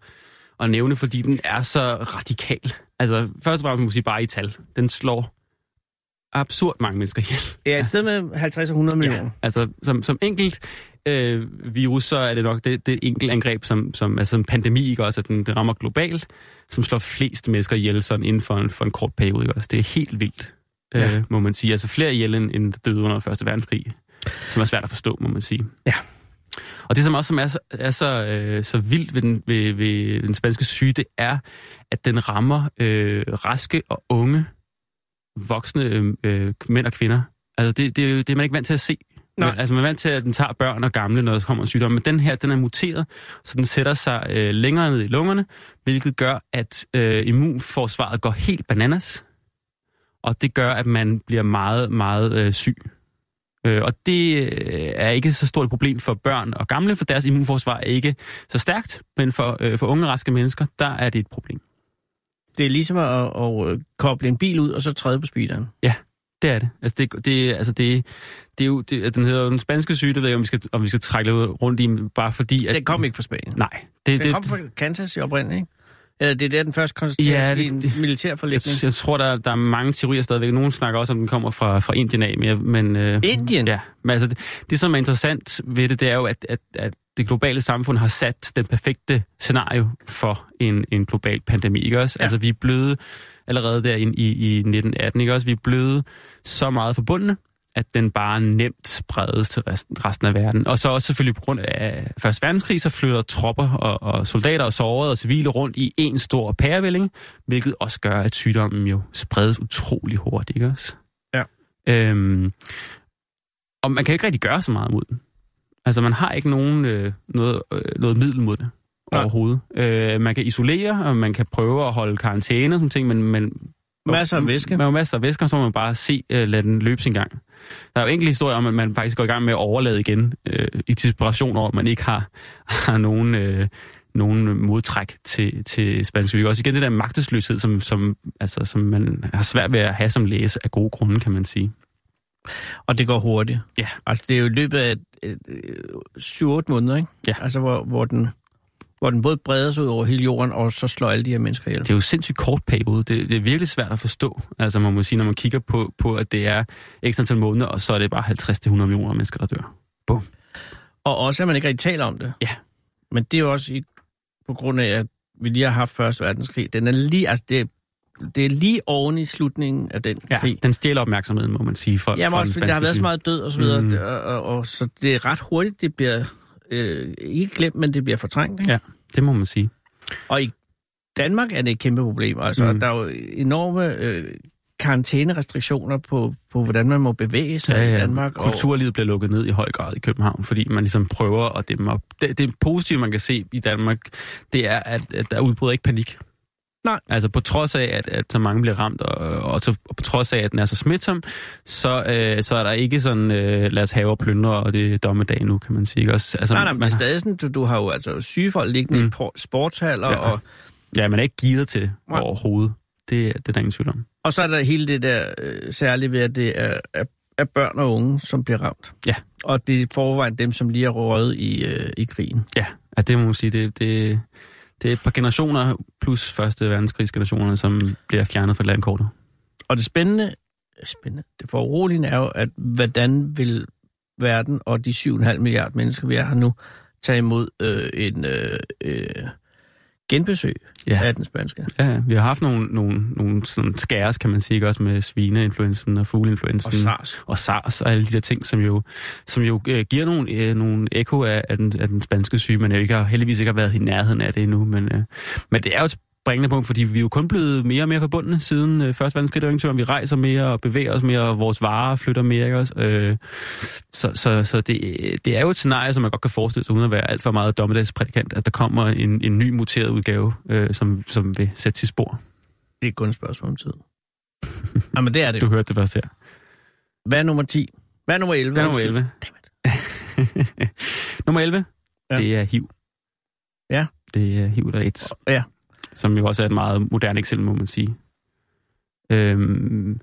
at nævne, fordi den er så radikal. Altså, først og fremmest må man sige bare i tal. Den slår absurd mange mennesker ihjel. Ja, et sted med 50 og 100 millioner. Ja, altså, som, som enkelt øh, virus, så er det nok det, det enkelt angreb, som, som altså en pandemi, ikke også, at den, den rammer globalt, som slår flest mennesker ihjel sådan inden for en, for en kort periode. Ikke også. Det er helt vildt, ja. øh, må man sige. Altså flere ihjel end, end døde under Første Verdenskrig, som er svært at forstå, må man sige. Ja. Og det, som også som er, så, er så, øh, så vildt ved den, ved, ved den spanske syge, det er, at den rammer øh, raske og unge voksne øh, øh, mænd og kvinder. Altså, det, det, det er man ikke vant til at se. Nej. Altså, man er vant til, at den tager børn og gamle, når der kommer en sygdom. Men den her, den er muteret, så den sætter sig øh, længere ned i lungerne, hvilket gør, at øh, immunforsvaret går helt bananas. Og det gør, at man bliver meget, meget øh, syg. Øh, og det øh, er ikke så stort et problem for børn og gamle, for deres immunforsvar er ikke så stærkt. Men for, øh, for unge, raske mennesker, der er det et problem. Det er ligesom at, at, koble en bil ud, og så træde på speederen. Ja, det er det. Altså, det, det, altså det, det er jo, det, den hedder den spanske syge, det ved jeg, om vi skal, om vi skal trække lidt rundt i, bare fordi... At, den kom ikke fra Spanien. Nej. Det, den det, kom fra Kansas i oprindeligt, ikke? Eller det er der, den først konstateres ja, det, i en militær forlægning. Jeg, jeg tror, der, der er mange teorier stadigvæk. Nogle snakker også om, den kommer fra, fra Indien af. Men, men, øh, Indien? Ja. Men altså, det, det, som er interessant ved det, det er jo, at, at, at det globale samfund har sat den perfekte scenario for en, en global pandemi. Ikke også? Ja. Altså, vi er blevet allerede der i, i, i 1918, ikke også? Vi er blevet så meget forbundne, at den bare nemt spredes til resten, resten af verden. Og så også selvfølgelig på grund af Første Verdenskrig, så flytter tropper og, og soldater og sårede og civile rundt i en stor pærevælling, hvilket også gør, at sygdommen jo spredes utrolig hurtigt, ikke også? Ja. Øhm, og man kan ikke rigtig gøre så meget mod den. Altså, man har ikke nogen, øh, noget, øh, noget middel mod det ja. overhovedet. Øh, man kan isolere, og man kan prøve at holde karantæne og sådan ting, men... men masser af væske. Man har masser af væske, og så må man bare se, øh, lade den løbe sin gang. Der er jo enkelte historier om, at man faktisk går i gang med at overlade igen øh, i desperation over, at man ikke har, [LAUGHS] har nogen, øh, nogen modtræk til, til spansk syge. Også igen det der magtesløshed, som, som, altså, som man har svært ved at have som læse af gode grunde, kan man sige. Og det går hurtigt. Ja. Altså, det er jo i løbet af 7-8 måneder, ikke? Ja. Altså, hvor, hvor, den, hvor den både breder sig ud over hele jorden, og så slår alle de her mennesker ihjel. Det er jo sindssygt kort periode. Det, det er virkelig svært at forstå. Altså, man må sige, når man kigger på, på at det er ekstra antal måneder, og så er det bare 50-100 millioner mennesker, der dør. Bum. Og også, at man ikke rigtig taler om det. Ja. Men det er jo også i, på grund af, at vi lige har haft Første Verdenskrig. Den er lige, altså det, det er lige oven i slutningen af den ja, krig. den stjæler opmærksomheden, må man sige. For, Jamen for også, der har været så meget død og så videre, mm. og, og, og, så det er ret hurtigt, det bliver øh, ikke glemt, men det bliver fortrængt. Ikke? Ja, det må man sige. Og i Danmark er det et kæmpe problem. Altså, mm. der er jo enorme øh, karantænerestriktioner på, på, hvordan man må bevæge sig ja, ja. i Danmark. Kulturlivet og... bliver lukket ned i høj grad i København, fordi man ligesom prøver at dæmme op. Det, det positive, man kan se i Danmark, det er, at, at der udbryder ikke panik. Nej. Altså på trods af, at, at så mange bliver ramt, og, og, så, og på trods af, at den er så smitsom, så, øh, så er der ikke sådan, øh, lad os have og plyndre, og det er dommedag nu, kan man sige. Også, altså, nej, nej, men er stadig sådan, du, du har jo altså sygefolk liggende mm. i sportshaller, ja. og... Ja, man er ikke givet til ja. overhovedet. Det, det er der ingen tvivl om. Og så er der hele det der øh, særligt ved, at det er, er, er børn og unge, som bliver ramt. Ja. Og det er forvejen dem, som lige er røget i, øh, i krigen. Ja, ja det må man sige. Det, det, det er et par generationer plus første verdenskrigsgenerationerne, som bliver fjernet fra landkortet. Og det spændende, spændende, det foruroligende er jo, at hvordan vil verden og de 7,5 milliarder mennesker, vi er her nu, tage imod øh, en øh, øh, genbesøg ja. af den spanske. Ja, vi har haft nogle, nogle, nogle sådan skæres, kan man sige, også med svineinfluensen og fugleinfluensen. Og SARS. Og SARS og alle de der ting, som jo, som jo øh, giver nogle, øh, nogle ekko af, af, den, af den spanske syge, men jeg ikke har, heldigvis ikke har været i nærheden af det endnu. Men, øh, men det er jo et springende punkt, fordi vi er jo kun blevet mere og mere forbundne siden øh, Første Verdenskrig. Vi rejser mere og bevæger os mere, og vores varer flytter mere. Ikke også? Øh, så så, så det, det er jo et scenarie, som man godt kan forestille sig, uden at være alt for meget dommedagsprædikant, at der kommer en, en ny muteret udgave, øh, som, som vil sætte sit spor. Det er kun et spørgsmål om tid. [LAUGHS] Jamen, det er det Du hørte det først her. Hvad er nummer 10? Hvad er nummer 11? Hvad er nummer 11? [LAUGHS] nummer 11, ja. det er HIV. Ja. Det er HIV, der er AIDS. Ja som jo også er et meget moderne eksempel, må man sige. Øhm,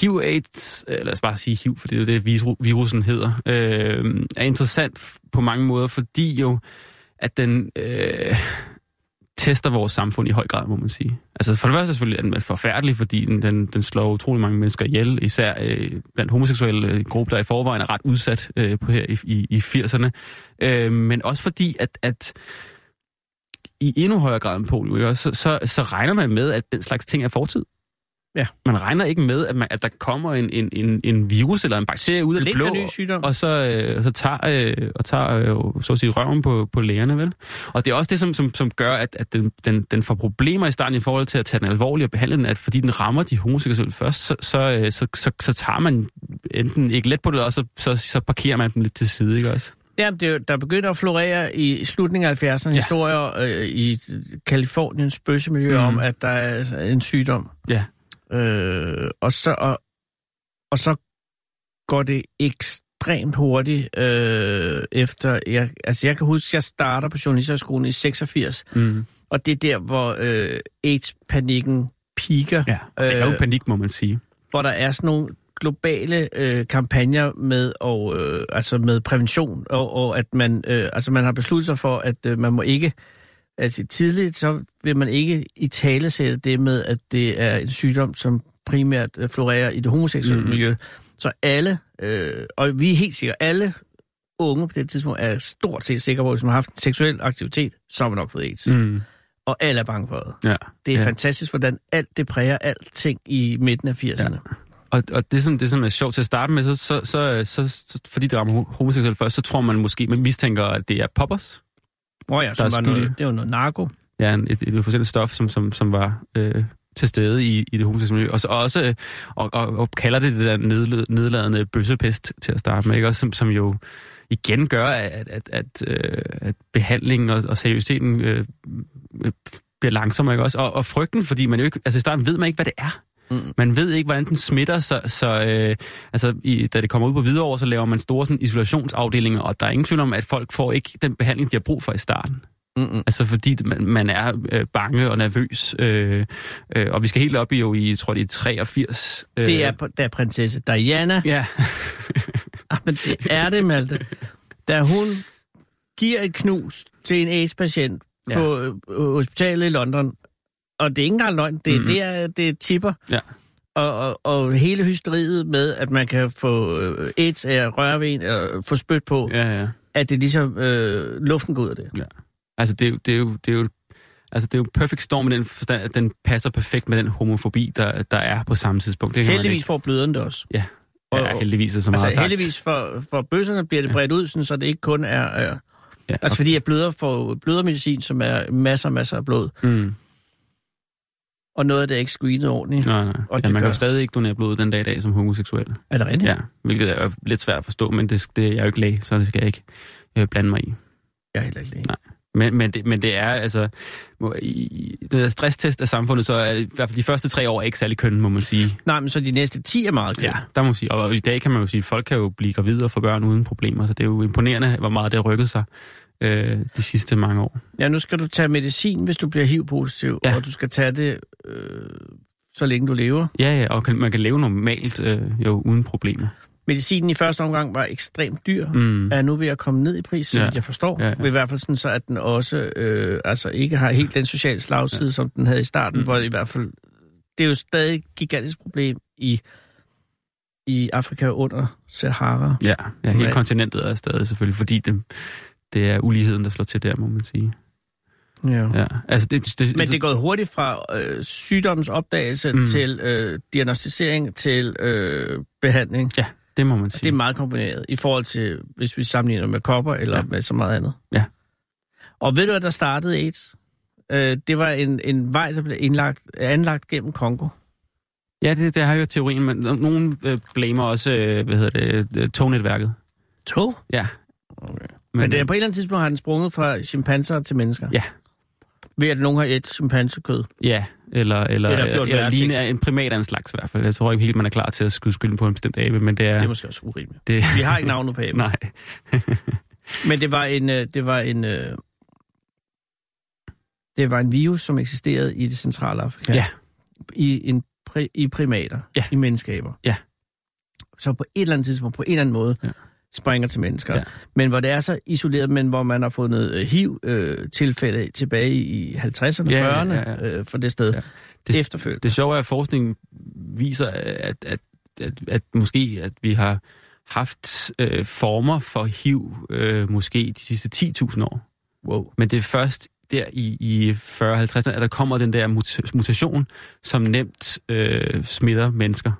HIV-AIDS, øh, lad os bare sige HIV, for det er jo det, virusen hedder, øh, er interessant på mange måder, fordi jo, at den, øh, tester vores samfund i høj grad, må man sige. Altså for det første selvfølgelig er den forfærdelig, fordi den, den, den slår utrolig mange mennesker ihjel, især øh, blandt homoseksuelle øh, grupper, der i forvejen er ret udsat øh, på her i, i, i 80'erne. Øh, men også fordi, at, at i endnu højere grad end polio, så, så, så regner man med, at den slags ting er fortid. Ja. Man regner ikke med, at, man, at der kommer en, en, en, en virus eller en bakterie ud af det blå, og så, øh, så tager, øh, og tager øh, så at sige, røven på, på lægerne, vel? Og det er også det, som, som, som gør, at, at den, den, den får problemer i starten i forhold til at tage den alvorligt og behandle den, at fordi den rammer de homoseksuelle først, så, så, øh, så, så, så tager man enten ikke let på det, og så, så, så parkerer man dem lidt til side, ikke også? Ja, det, er der begynder at florere i slutningen af 70'erne ja. Historier øh, i Kaliforniens bøssemiljø mm. Om, at der er altså en sygdom. Ja. Øh, og, så, og, og så går det ekstremt hurtigt øh, efter... Jeg, altså, jeg kan huske, at jeg starter på Journalisterskolen i 86, Mm. og det er der, hvor øh, AIDS-panikken piker. Ja, det er jo Øh, panik, må man sige. hvor der er sådan nogle globale øh, kampagner med og øh, altså med prævention og, og at man øh, altså man har besluttet sig for at øh, man må ikke altså tidligt så vil man ikke i tale sætte det med at det er en sygdom som primært øh, florerer i det homoseksuelle mm. miljø. Så alle øh, og vi er helt sikre alle unge på det tidspunkt er stort set sikre på, at hvis man har haft en seksuel aktivitet, så har man nok fået AIDS. Mm. Og alle er bange for det. Ja. Det er. Ja. fantastisk, hvordan alt det præger alting i midten af 80'erne. Ja. Og, og det, som, det, som er sjovt til at starte med, så, så, så, så, så fordi det rammer ho- homoseksuelle først, så tror man måske, man mistænker, at det er poppers. Oh ja, Der som var noget, det var noget narko. Ja, en- et, et forskelligt stof, som, som, som var øh, til stede i, i det homoseksuelle miljø. Og så også, øh, og, og, og kalder det det der nedl- nedladende bøssepest til at starte med, ikke? Også, som, som jo igen gør, at, at, at, øh, at behandlingen og, og seriøsiteten øh, øh, bliver langsommere, ikke også? Og, og frygten, fordi man jo ikke, altså i starten ved man ikke, hvad det er. Mm. Man ved ikke, hvordan den smitter, så, så øh, altså, i, da det kommer ud på Hvidovre, så laver man store sådan, isolationsafdelinger, og der er ingen tvivl om, at folk får ikke den behandling, de har brug for i starten. Mm-mm. Altså fordi man, man er øh, bange og nervøs, øh, øh, og vi skal helt op i jo i, tror det er 83. Øh, Det er, er prinsesse Diana. Ja, [LAUGHS] Ah, men det er det, Malte. Da hun giver et knus til en AIDS-patient. Ja. på øh, hospitalet i London, og det er ikke engang løgn, det, mm-hmm. Mhm. det, er, det er tipper. Ja. Og, og, og hele hysteriet med, at man kan få øh, AIDS af at røre ved en, eller få spyt på, ja. ja, ja. at det ligesom øh, luften går ud af det. Altså det, er jo- det, er jo, det er jo Altså, det er jo en perfect storm i den forstand, at den passer perfekt med den homofobi, der, der er på samme tidspunkt. Det Heldigvis får bløderen det også. Ja, ja heldigvis er så meget Altså sagt. heldigvis for, for bøsserne bliver det bredt ud, sådan, så det ikke kun er... Øh, Ja, altså fordi at bløder får blødermedicin, som er masser og masser af blod, Mm. Og noget af det er ikke screenet ordentligt. Nej, nej. Og Ja, man kan gør- jo stadig ikke donere blod den dag i dag som homoseksuel. Er det rigtigt? Ja, hvilket er lidt svært at forstå, men det, det, jeg er jo ikke læge, så det skal jeg ikke øh, blande mig i. Jeg er heller ikke læge. Nej. Men, men, det, men det er altså... I, den der stresstest af samfundet, så er i hvert fald de første tre år ikke særlig køn, må man sige. Nej, men så de næste 10 er meget Ja, der må man sige. Og i dag kan man jo sige, at folk kan jo blive gravide og få børn uden problemer, så det er jo imponerende, hvor meget det har rykket sig øh, de sidste mange år. Ja, nu skal du tage medicin, hvis du bliver HIV-positiv, ja. Og du skal tage det, øh, så længe du lever. Ja, ja, og kan, man kan leve normalt øh, jo uden problemer. Medicinen i første omgang var ekstremt dyr, mm. Er nu ved at komme ned i pris, så Ja. jeg forstår. Ja, ja. I hvert fald sådan, så at den også øh, altså ikke har helt den sociale slagside, ja. som den havde i starten, mm. Hvor i hvert fald, det er jo stadig et gigantisk problem i, i Afrika under Sahara. Ja, ja hele kontinentet er stadig selvfølgelig, fordi det, det er uligheden, der slår til der, må man sige. Ja. Ja. Altså, det, det, Men det er gået hurtigt fra øh, sygdommens opdagelse mm. Til øh, diagnostisering til øh, behandling. Ja, det må man Og sige. det er meget kombineret i forhold til, hvis vi sammenligner med kopper eller ja. Med så meget andet. Ja. Og ved du, hvad der startede AIDS? Øh, det var en, en vej, der blev indlagt, anlagt gennem Kongo. Ja, det, det har jo teorien, men nogen øh, blamer også, øh, hvad hedder det, øh, tognetværket. Tog? Ja. Okay. Men, Men det er på et eller andet tidspunkt har den sprunget fra chimpanser til mennesker. Ja. Ved at nogen har et chimpansekød. Ja, eller, eller, Eller eller, gjort eller værre ligne en primat af en slags i hvert fald. Jeg tror ikke helt, man er klar til at skyde skylden på en bestemt abe, men det er... Det er måske også urimeligt. det, Vi har ikke navnet på aben. [LAUGHS] nej. [LAUGHS] Men det var en, øh, det var en, øh, det var en virus, som eksisterede i det centrale Afrika. Ja. I, en, pri, i primater. Ja. I menneskaber. Ja. Så på et eller andet tidspunkt, på en eller anden måde, Ja. Springer til mennesker. Ja. Men hvor det er så isoleret, men hvor man har fundet øh, HIV-tilfælde øh, tilbage i 50'erne, Ja, ja, 40'erne ja, ja. øh, for det sted. Ja. Det- Efterfølgende. Det sjove er, at forskningen viser, at, at, at, at måske at vi har haft øh, former for HIV øh, måske de sidste 10.000 år. Wow. Men det er først der i, i 40-50'erne, at der kommer den der mut- mutation, som nemt øh, smitter mennesker.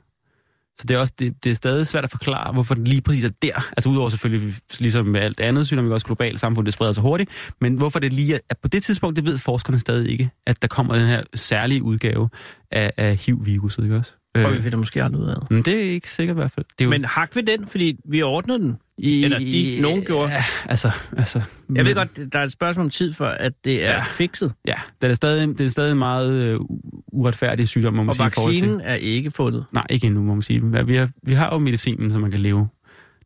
Så det er, også, det, det er stadig svært at forklare, hvorfor den lige præcis er der. Altså udover selvfølgelig, ligesom med alt andet sygdom, ikke også globalt samfund, det spreder sig hurtigt. Men hvorfor det lige er, på det tidspunkt, det ved forskerne stadig ikke, at der kommer den her særlige udgave af, af HIV-viruset, ikke også? Og vi finder måske aldrig ud af det. men det er ikke sikkert i hvert fald. Det er jo, Men hak vi den, fordi vi ordnede den? I, eller de- nogen gjorde. Ja, altså, altså, Jeg ved godt, der er et spørgsmål om tid for, at det er Ja. fikset. Ja, det er stadig, det er stadig en meget øh, u- uretfærdig sygdom, må man Og sige. i forhold til- vaccinen er ikke fundet. Nej, ikke endnu, må man sige. Ja, Vi har, vi har jo medicinen, så man kan leve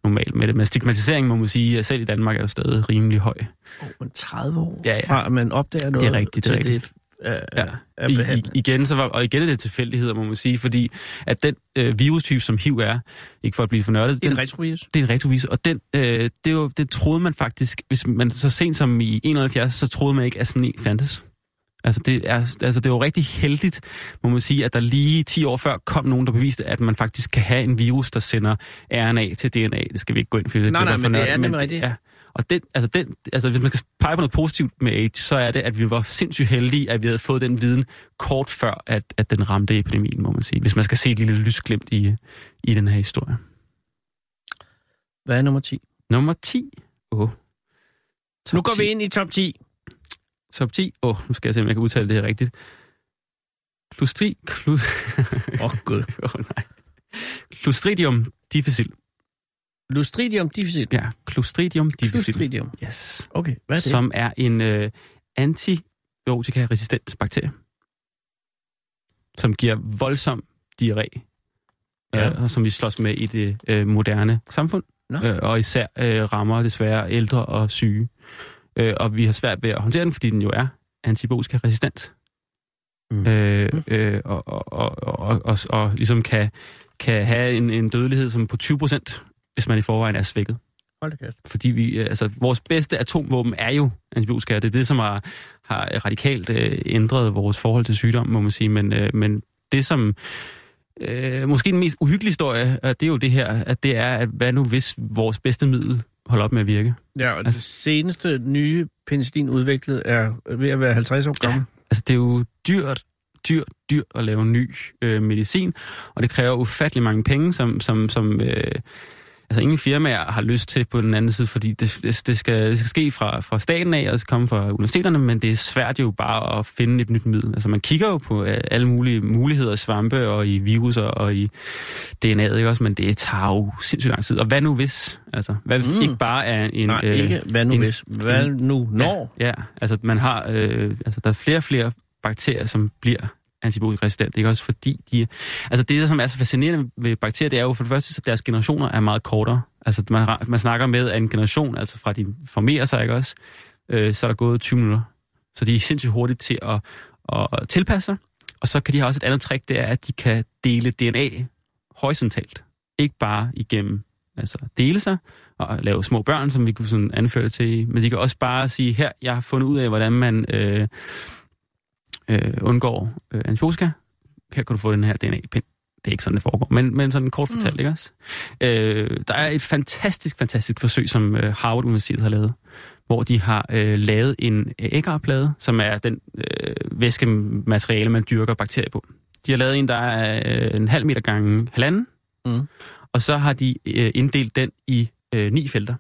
normalt med det. Men stigmatiseringen, må man sige, at selv i Danmark er jo stadig rimelig høj. Oh, men 30 år Ja, ja. fra, man opdager noget. Det er rigtigt, det er rigtigt. Er, Ja. er I, i, igen, så var, og igen er det tilfældigheder, må man sige, fordi at den øh, virustype, som HIV er, ikke for at blive for nørdet, Det er en retrovirus. det er en retrovirus, og den, øh, det, er jo, det troede man faktisk, hvis man så sent som i 71, så troede man ikke, at sådan en fandtes. Altså det, er, altså det var jo rigtig heldigt, må man sige, at der lige 10 år før kom nogen, der beviste, at man faktisk kan have en virus, der sender RNA til DNA. Det skal vi ikke gå ind for. Nej, nej, men det er nemlig rigtigt. Ja. Og den, altså den, altså hvis man skal pege på noget positivt med AIDS, så er det, at vi var sindssygt heldige, at vi havde fået den viden kort før, at, at den ramte epidemien, må man sige. Hvis man skal se et lille lysglimt i, i den her historie. Hvad er nummer 10? Nummer 10. Åh. Oh. Nu går vi ind i top 10. Top 10. Åh, oh, nu skal jeg se, om jeg kan udtale det her rigtigt. Klustri... Klu... Åh, oh, gud. [LAUGHS] oh, nej. Clostridium difficile. Lustridium difficile. Ja, Clostridium difficile. Lustridium. Yes. Okay, hvad er det? Som er en øh, antibiotika-resistent bakterie, som giver voldsom diarré, Ja. øh, og som vi slås med i det øh, moderne samfund, Nå. øh, og især øh, rammer desværre ældre og syge. Øh, og vi har svært ved at håndtere den, fordi den jo er antibiotika-resistent. Mm. Øh, øh, og, og, og, og, og, og ligesom kan, kan have en, en dødelighed som på 20 procent, hvis man i forvejen er svækket. Hold da kæft. Fordi vi, øh, altså, vores bedste atomvåben er jo antibiotika. Det er det, som har, har radikalt øh, ændret vores forhold til sygdom, må man sige. Men, øh, men det, som øh, måske den mest uhyggelige historie, øh, det er jo det her, at det er, at hvad nu hvis vores bedste middel holder op med at virke? Ja, og det seneste nye penicillin udviklet er ved at være 50 år gammel. Altså, det er jo dyrt, dyrt, dyrt at lave ny øh, medicin, og det kræver ufattelig mange penge, som, som, som øh, altså ingen firmaer har lyst til på den anden side, fordi det, det, skal, det skal ske fra, fra staten af, og det skal komme fra universiteterne, men det er svært jo bare at finde et nyt middel. Altså man kigger jo på øh, alle mulige muligheder i svampe og i viruser og i DNA'et, ikke også, men det tager jo sindssygt lang tid. Og hvad nu hvis? Altså, hvad hvis mm. Det ikke bare er en... Nej, ikke hvad nu en- hvis. Hvad nu når? Ja, ja, altså man har, øh, altså der er flere og flere bakterier, som bliver antibiotikaresistente, ikke også fordi de, altså det, der som er så fascinerende ved bakterier, det er jo for det første, at deres generationer er meget kortere. Altså man, man snakker med, at en generation, altså fra de formerer sig, ikke også, øh, så er der gået 20 minutter. Så de er sindssygt hurtigt til at, at tilpasse sig. Og så kan de have også et andet trick, det er, at de kan dele DNA horisontalt. Ikke bare igennem altså dele sig og lave små børn, som vi kunne sådan anføre det til. Men de kan også bare sige, her, jeg har fundet ud af, hvordan man øh, øh, undgår øh, antibiotika. Her kan du få den her DNA-pind. Det er ikke sådan, det foregår, men, men sådan kort fortalt, mm. ikke også? Øh, der er et fantastisk, fantastisk forsøg, som øh, Harvard Universitet har lavet, hvor de har øh, lavet en agarplade, som er den øh, væskemateriale, man dyrker bakterier på. De har lavet en, der er øh, en halv meter gange halvanden, Mm. og så har de øh, inddelt den i øh, ni felter.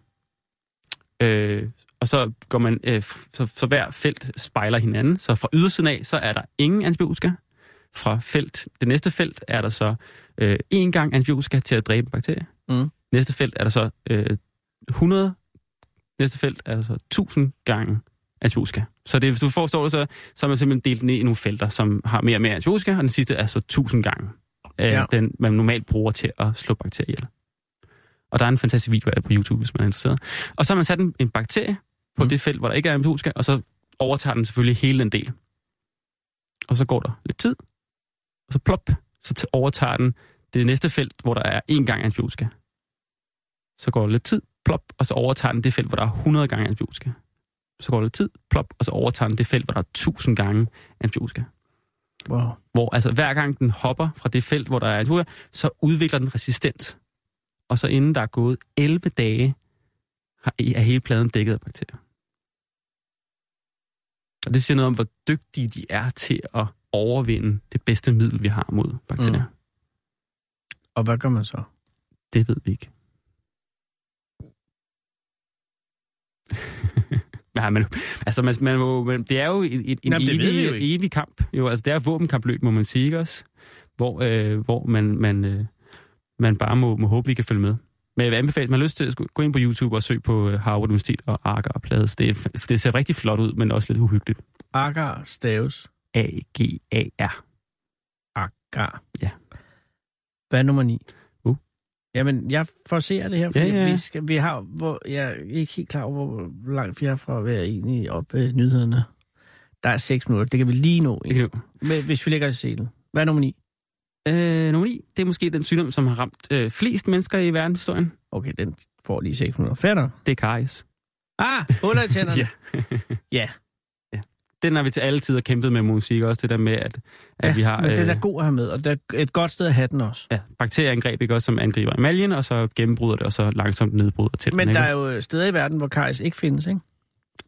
Øh, og så går man, øh, så, så hver felt spejler hinanden. Så fra ydersiden af, så er der ingen antibiotika. Fra felt, det næste felt er der så øh, én gang antibiotika til at dræbe en bakterie. Mm. Næste felt er der så øh, 100. Næste felt er der så 1000 gange antibiotika. Så det, hvis du forstår det, så, så har man simpelthen delt ned i nogle felter, som har mere og mere antibiotika, og den sidste er så 1000 gange øh, ja. den, man normalt bruger til at slå bakterier ihjel. Og der er en fantastisk video af det på YouTube, hvis man er interesseret. Og så har man sat en, en bakterie på Mm. det felt, hvor der ikke er antibiotika, og så overtager den selvfølgelig hele den del. Og så går der lidt tid, og så plop, så overtager den det næste felt, hvor der er én gang antibiotika. Så går der lidt tid, plop, og så overtager den det felt, hvor der er 100 gange antibiotika. Så går der lidt tid, plop, og så overtager den det felt, hvor der er 1000 gange antibiotika. Wow. Hvor altså hver gang den hopper fra det felt, hvor der er antibiotika, så udvikler den resistens. Og så inden der er gået 11 dage, er hele pladen dækket af bakterier. Og det siger noget om, hvor dygtige de er til at overvinde det bedste middel, vi har mod bakterier. Mm. Og hvad gør man så? Det ved vi ikke. [LAUGHS] Nej, men altså, man, man må, men det er jo en, en, en Jamen, jo evig, ikke. evig kamp. Jo, altså, det er våbenkampløb, må man sige, ikke også? Hvor, øh, hvor man, man, øh, man bare må, må håbe, vi kan følge med. Men jeg vil anbefale, at man har lyst til at gå ind på YouTube og søge på øh, Harvard Universitet og Agar Plades. Det, det ser rigtig flot ud, men også lidt uhyggeligt. Agar staves. A-G-A-R. Agar. Ja. Hvad er nummer 9? Uh. Jamen, jeg forser det her, fordi ja, ja. Vi, skal, vi har, hvor, jeg er ikke helt klar over, hvor langt vi er fra at være enige op ved nyhederne. Der er 6 minutter, det kan vi lige nå, ikke? Men hvis vi lægger i selen. Hvad er nummer 9? Øh, nummer 9, det er måske den sygdom, som har ramt øh, flest mennesker i verdenshistorien. Okay, den får lige 6 minutter. Fair nok. Det er karies. Ah, huller i tænderne. [LAUGHS] Ja. ja. Den har vi til alle tider kæmpet med musik, også det der med, at, at ja, vi har... men den er øh, god at have med, og det er et godt sted at have den også. ja, bakterieangreb, ikke også, som angriber emaljen, og så gennembryder det, og så langsomt nedbryder til Men der er jo steder i verden, hvor karies ikke findes, ikke?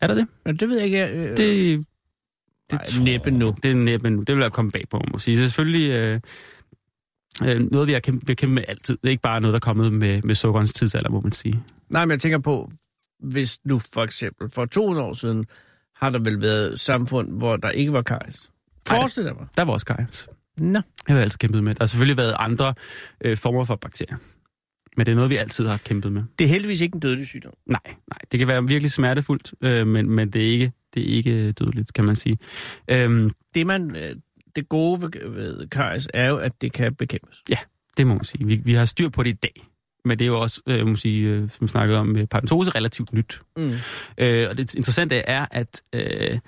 Er der det? Ja, det ved jeg ikke. Øh, Det, det Ej, næppe nu. Det er næppe nu. Det vil jeg komme bag på, må sige. Selvfølgelig øh, øh, noget, vi har kæmpet, vi har kæmpet med altid. Det er ikke bare noget, der er kommet med, med sukkerens tidsalder, må man sige. Nej, men jeg tænker på, hvis nu for eksempel for 200 år siden, har der vel været samfund, hvor der ikke var. Ej, Forestil dig mig. Der var også karies. Nå. Det har altid kæmpet med. Der har selvfølgelig været andre øh, former for bakterier. Men det er noget, vi altid har kæmpet med. Det er heldigvis ikke en dødelig sygdom. Nej, nej. Det kan være virkelig smertefuldt, øh, men, men det, er ikke, det er ikke dødeligt, kan man sige. Øhm, Det, man, øh, det gode ved, ved karies er jo, at det kan bekæmpes. det må man sige. Vi, vi har styr på det i dag. Men det er jo også, øh, må sige, øh, som vi snakkede om med paradentose, relativt nyt. Mm. Øh, og det interessante er, at, øh,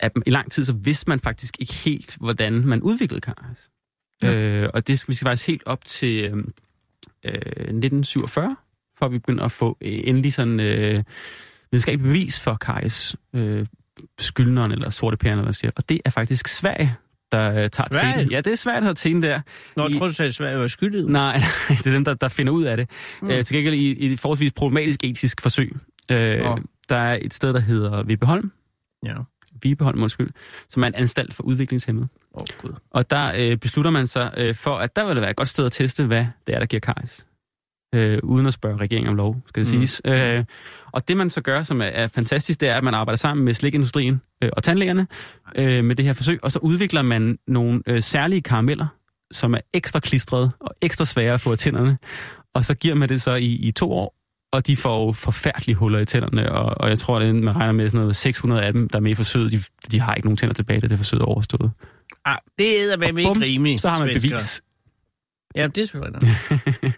at i lang tid, så vidste man faktisk ikke helt, hvordan man udviklede karies. Ja. Ja. Øh, og det skal vi skal faktisk helt op til øh, øh, 1947, for at vi begynder at få øh, endelig sådan øh, videnskabeligt bevis for karies øh, skyldneren eller sorte pæren, eller hvad man siger. Og det er faktisk Sverige, der øh, tager Sverige? teten. Ja, det er Sverige, der tager teten der. Nå, I- jeg tror, du sagde, at Sverige var skyldig. [LAUGHS] Nej, det er dem, der, der finder ud af det. Mm. Øh, til gengæld i, i et forholdsvis problematisk etisk forsøg. Øh, Nå. Der er et sted, der hedder Vibeholm, Ja. Vibeholm, undskyld, som er en anstalt for udviklingshemmede. Oh. Og der øh, beslutter man sig øh, for, at der vil det være et godt sted at teste, hvad det er, der giver karies. Øh, uden at spørge regeringen om lov, skal det Mm. siges. Øh, og det man så gør, som er, er fantastisk, det er, at man arbejder sammen med slikindustrien øh, og tandlægerne øh, med det her forsøg, og så udvikler man nogle øh, særlige karameller, som er ekstra klistrede og ekstra svære at få af tænderne. Og så giver man det så i, i to år, og de får jo forfærdelige huller i tænderne, og, og jeg tror, at man regner med sådan noget 600 af dem, der er med i forsøget, de, de har ikke nogen tænder tilbage, da det forsøget er overstået. Ah, det er med ikke rimeligt. Så har man svensker. bevis. Ja, det er selvfølgelig.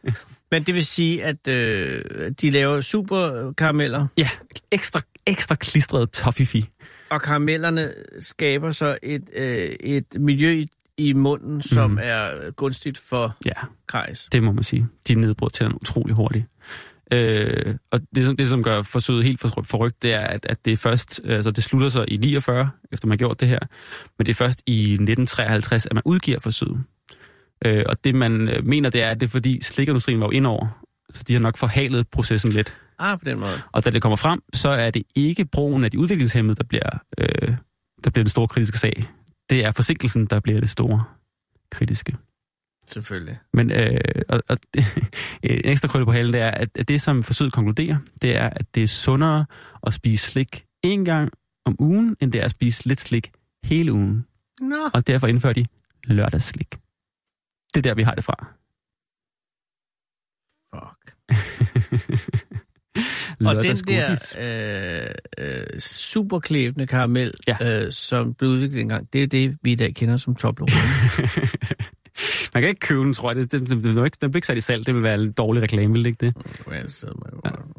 [LAUGHS] Men det vil sige, at øh, de laver super karameller, Ja, ekstra, ekstra klistret toffifee. og karamellerne skaber så et, øh, et miljø i, i munden, som Mhm. er gunstigt for Ja, krejs. det må man sige. De nedbryder tænderne utrolig hurtigt. Øh, og det, som- det, som gør forsøget helt for- forrygt, det er, at, at det først, altså det slutter sig i 49, efter man har gjort det her, men det er først i 1953, at man udgiver forsøget. Øh, og det man øh, mener, det er, at det er fordi slikindustrien var jo indover, så de har nok forhalet processen lidt. Ah, på den måde. Og da det kommer frem, så er det ikke brugen af de udviklingshemmede, der bliver, øh, der bliver den store kritiske sag. Det er forsinkelsen, der bliver det store kritiske. Selvfølgelig. Men øh, og, og, [LAUGHS] en ekstra krølle på halen, det er, at, at det, som forsøget konkluderer, det er, at det er sundere at spise slik en gang om ugen, end det er at spise lidt slik hele ugen. Nå. Og derfor indfører de lørdagsslik. Det er der, vi har det fra. Fuck. [LAUGHS] Og den Lørdagsgodis. der øh, øh, superklæbende karamel, Ja. øh, som blev udviklet engang, det er det, vi i dag kender som Toblerone. [LAUGHS] Man kan ikke købe den, tror jeg. Det, det, det, det, den bliver ikke sat i salg. Det vil være en dårlig reklame, vil det ikke det? Jeg jo-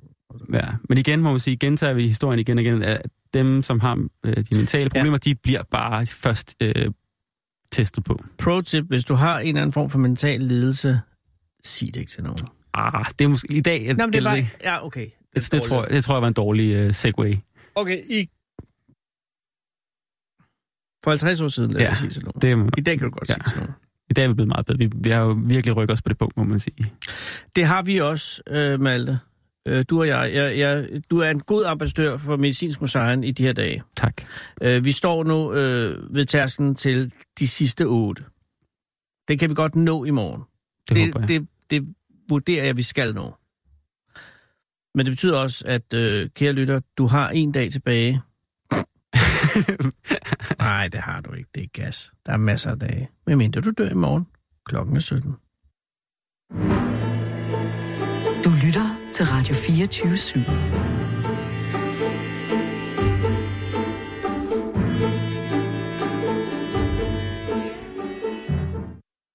Ja. Men igen må man sige, gentager vi historien igen og igen, at dem, som har øh, de mentale problemer, ja. de bliver bare først øh, testet på. Pro tip, hvis du har en eller anden form for mental lidelse, sig det ikke til nogen. Ah, det er måske i dag. Nå, men det er bare... Ja, okay. Det, det, det, tror, jeg, det tror jeg var en dårlig uh, segway. Okay, i... For 50 år siden, lad Ja, os sige sådan noget. Det, I dag kan du godt Ja. sige sådan noget. I dag er vi blevet meget bedre. Vi, vi har jo virkelig rykket os på det punkt, må man sige. Det har vi også, øh, Malte. Øh, du og jeg, jeg, jeg. Du er en god ambassadør for Medicinsk Museum i de her dage. Tak. Øh, vi står nu øh, ved tærsken til de sidste otte. Det kan vi godt nå i morgen. Det, det håber jeg. det, det vurderer jeg, vi skal nå. Men det betyder også, at, øh, kære lytter, du har en dag tilbage. [LAUGHS] Nej, det har du ikke. Det er gas. Der er masser af dage. Men mindre du dør i morgen. Klokken er 17. Du lytter til Radio 24 /7.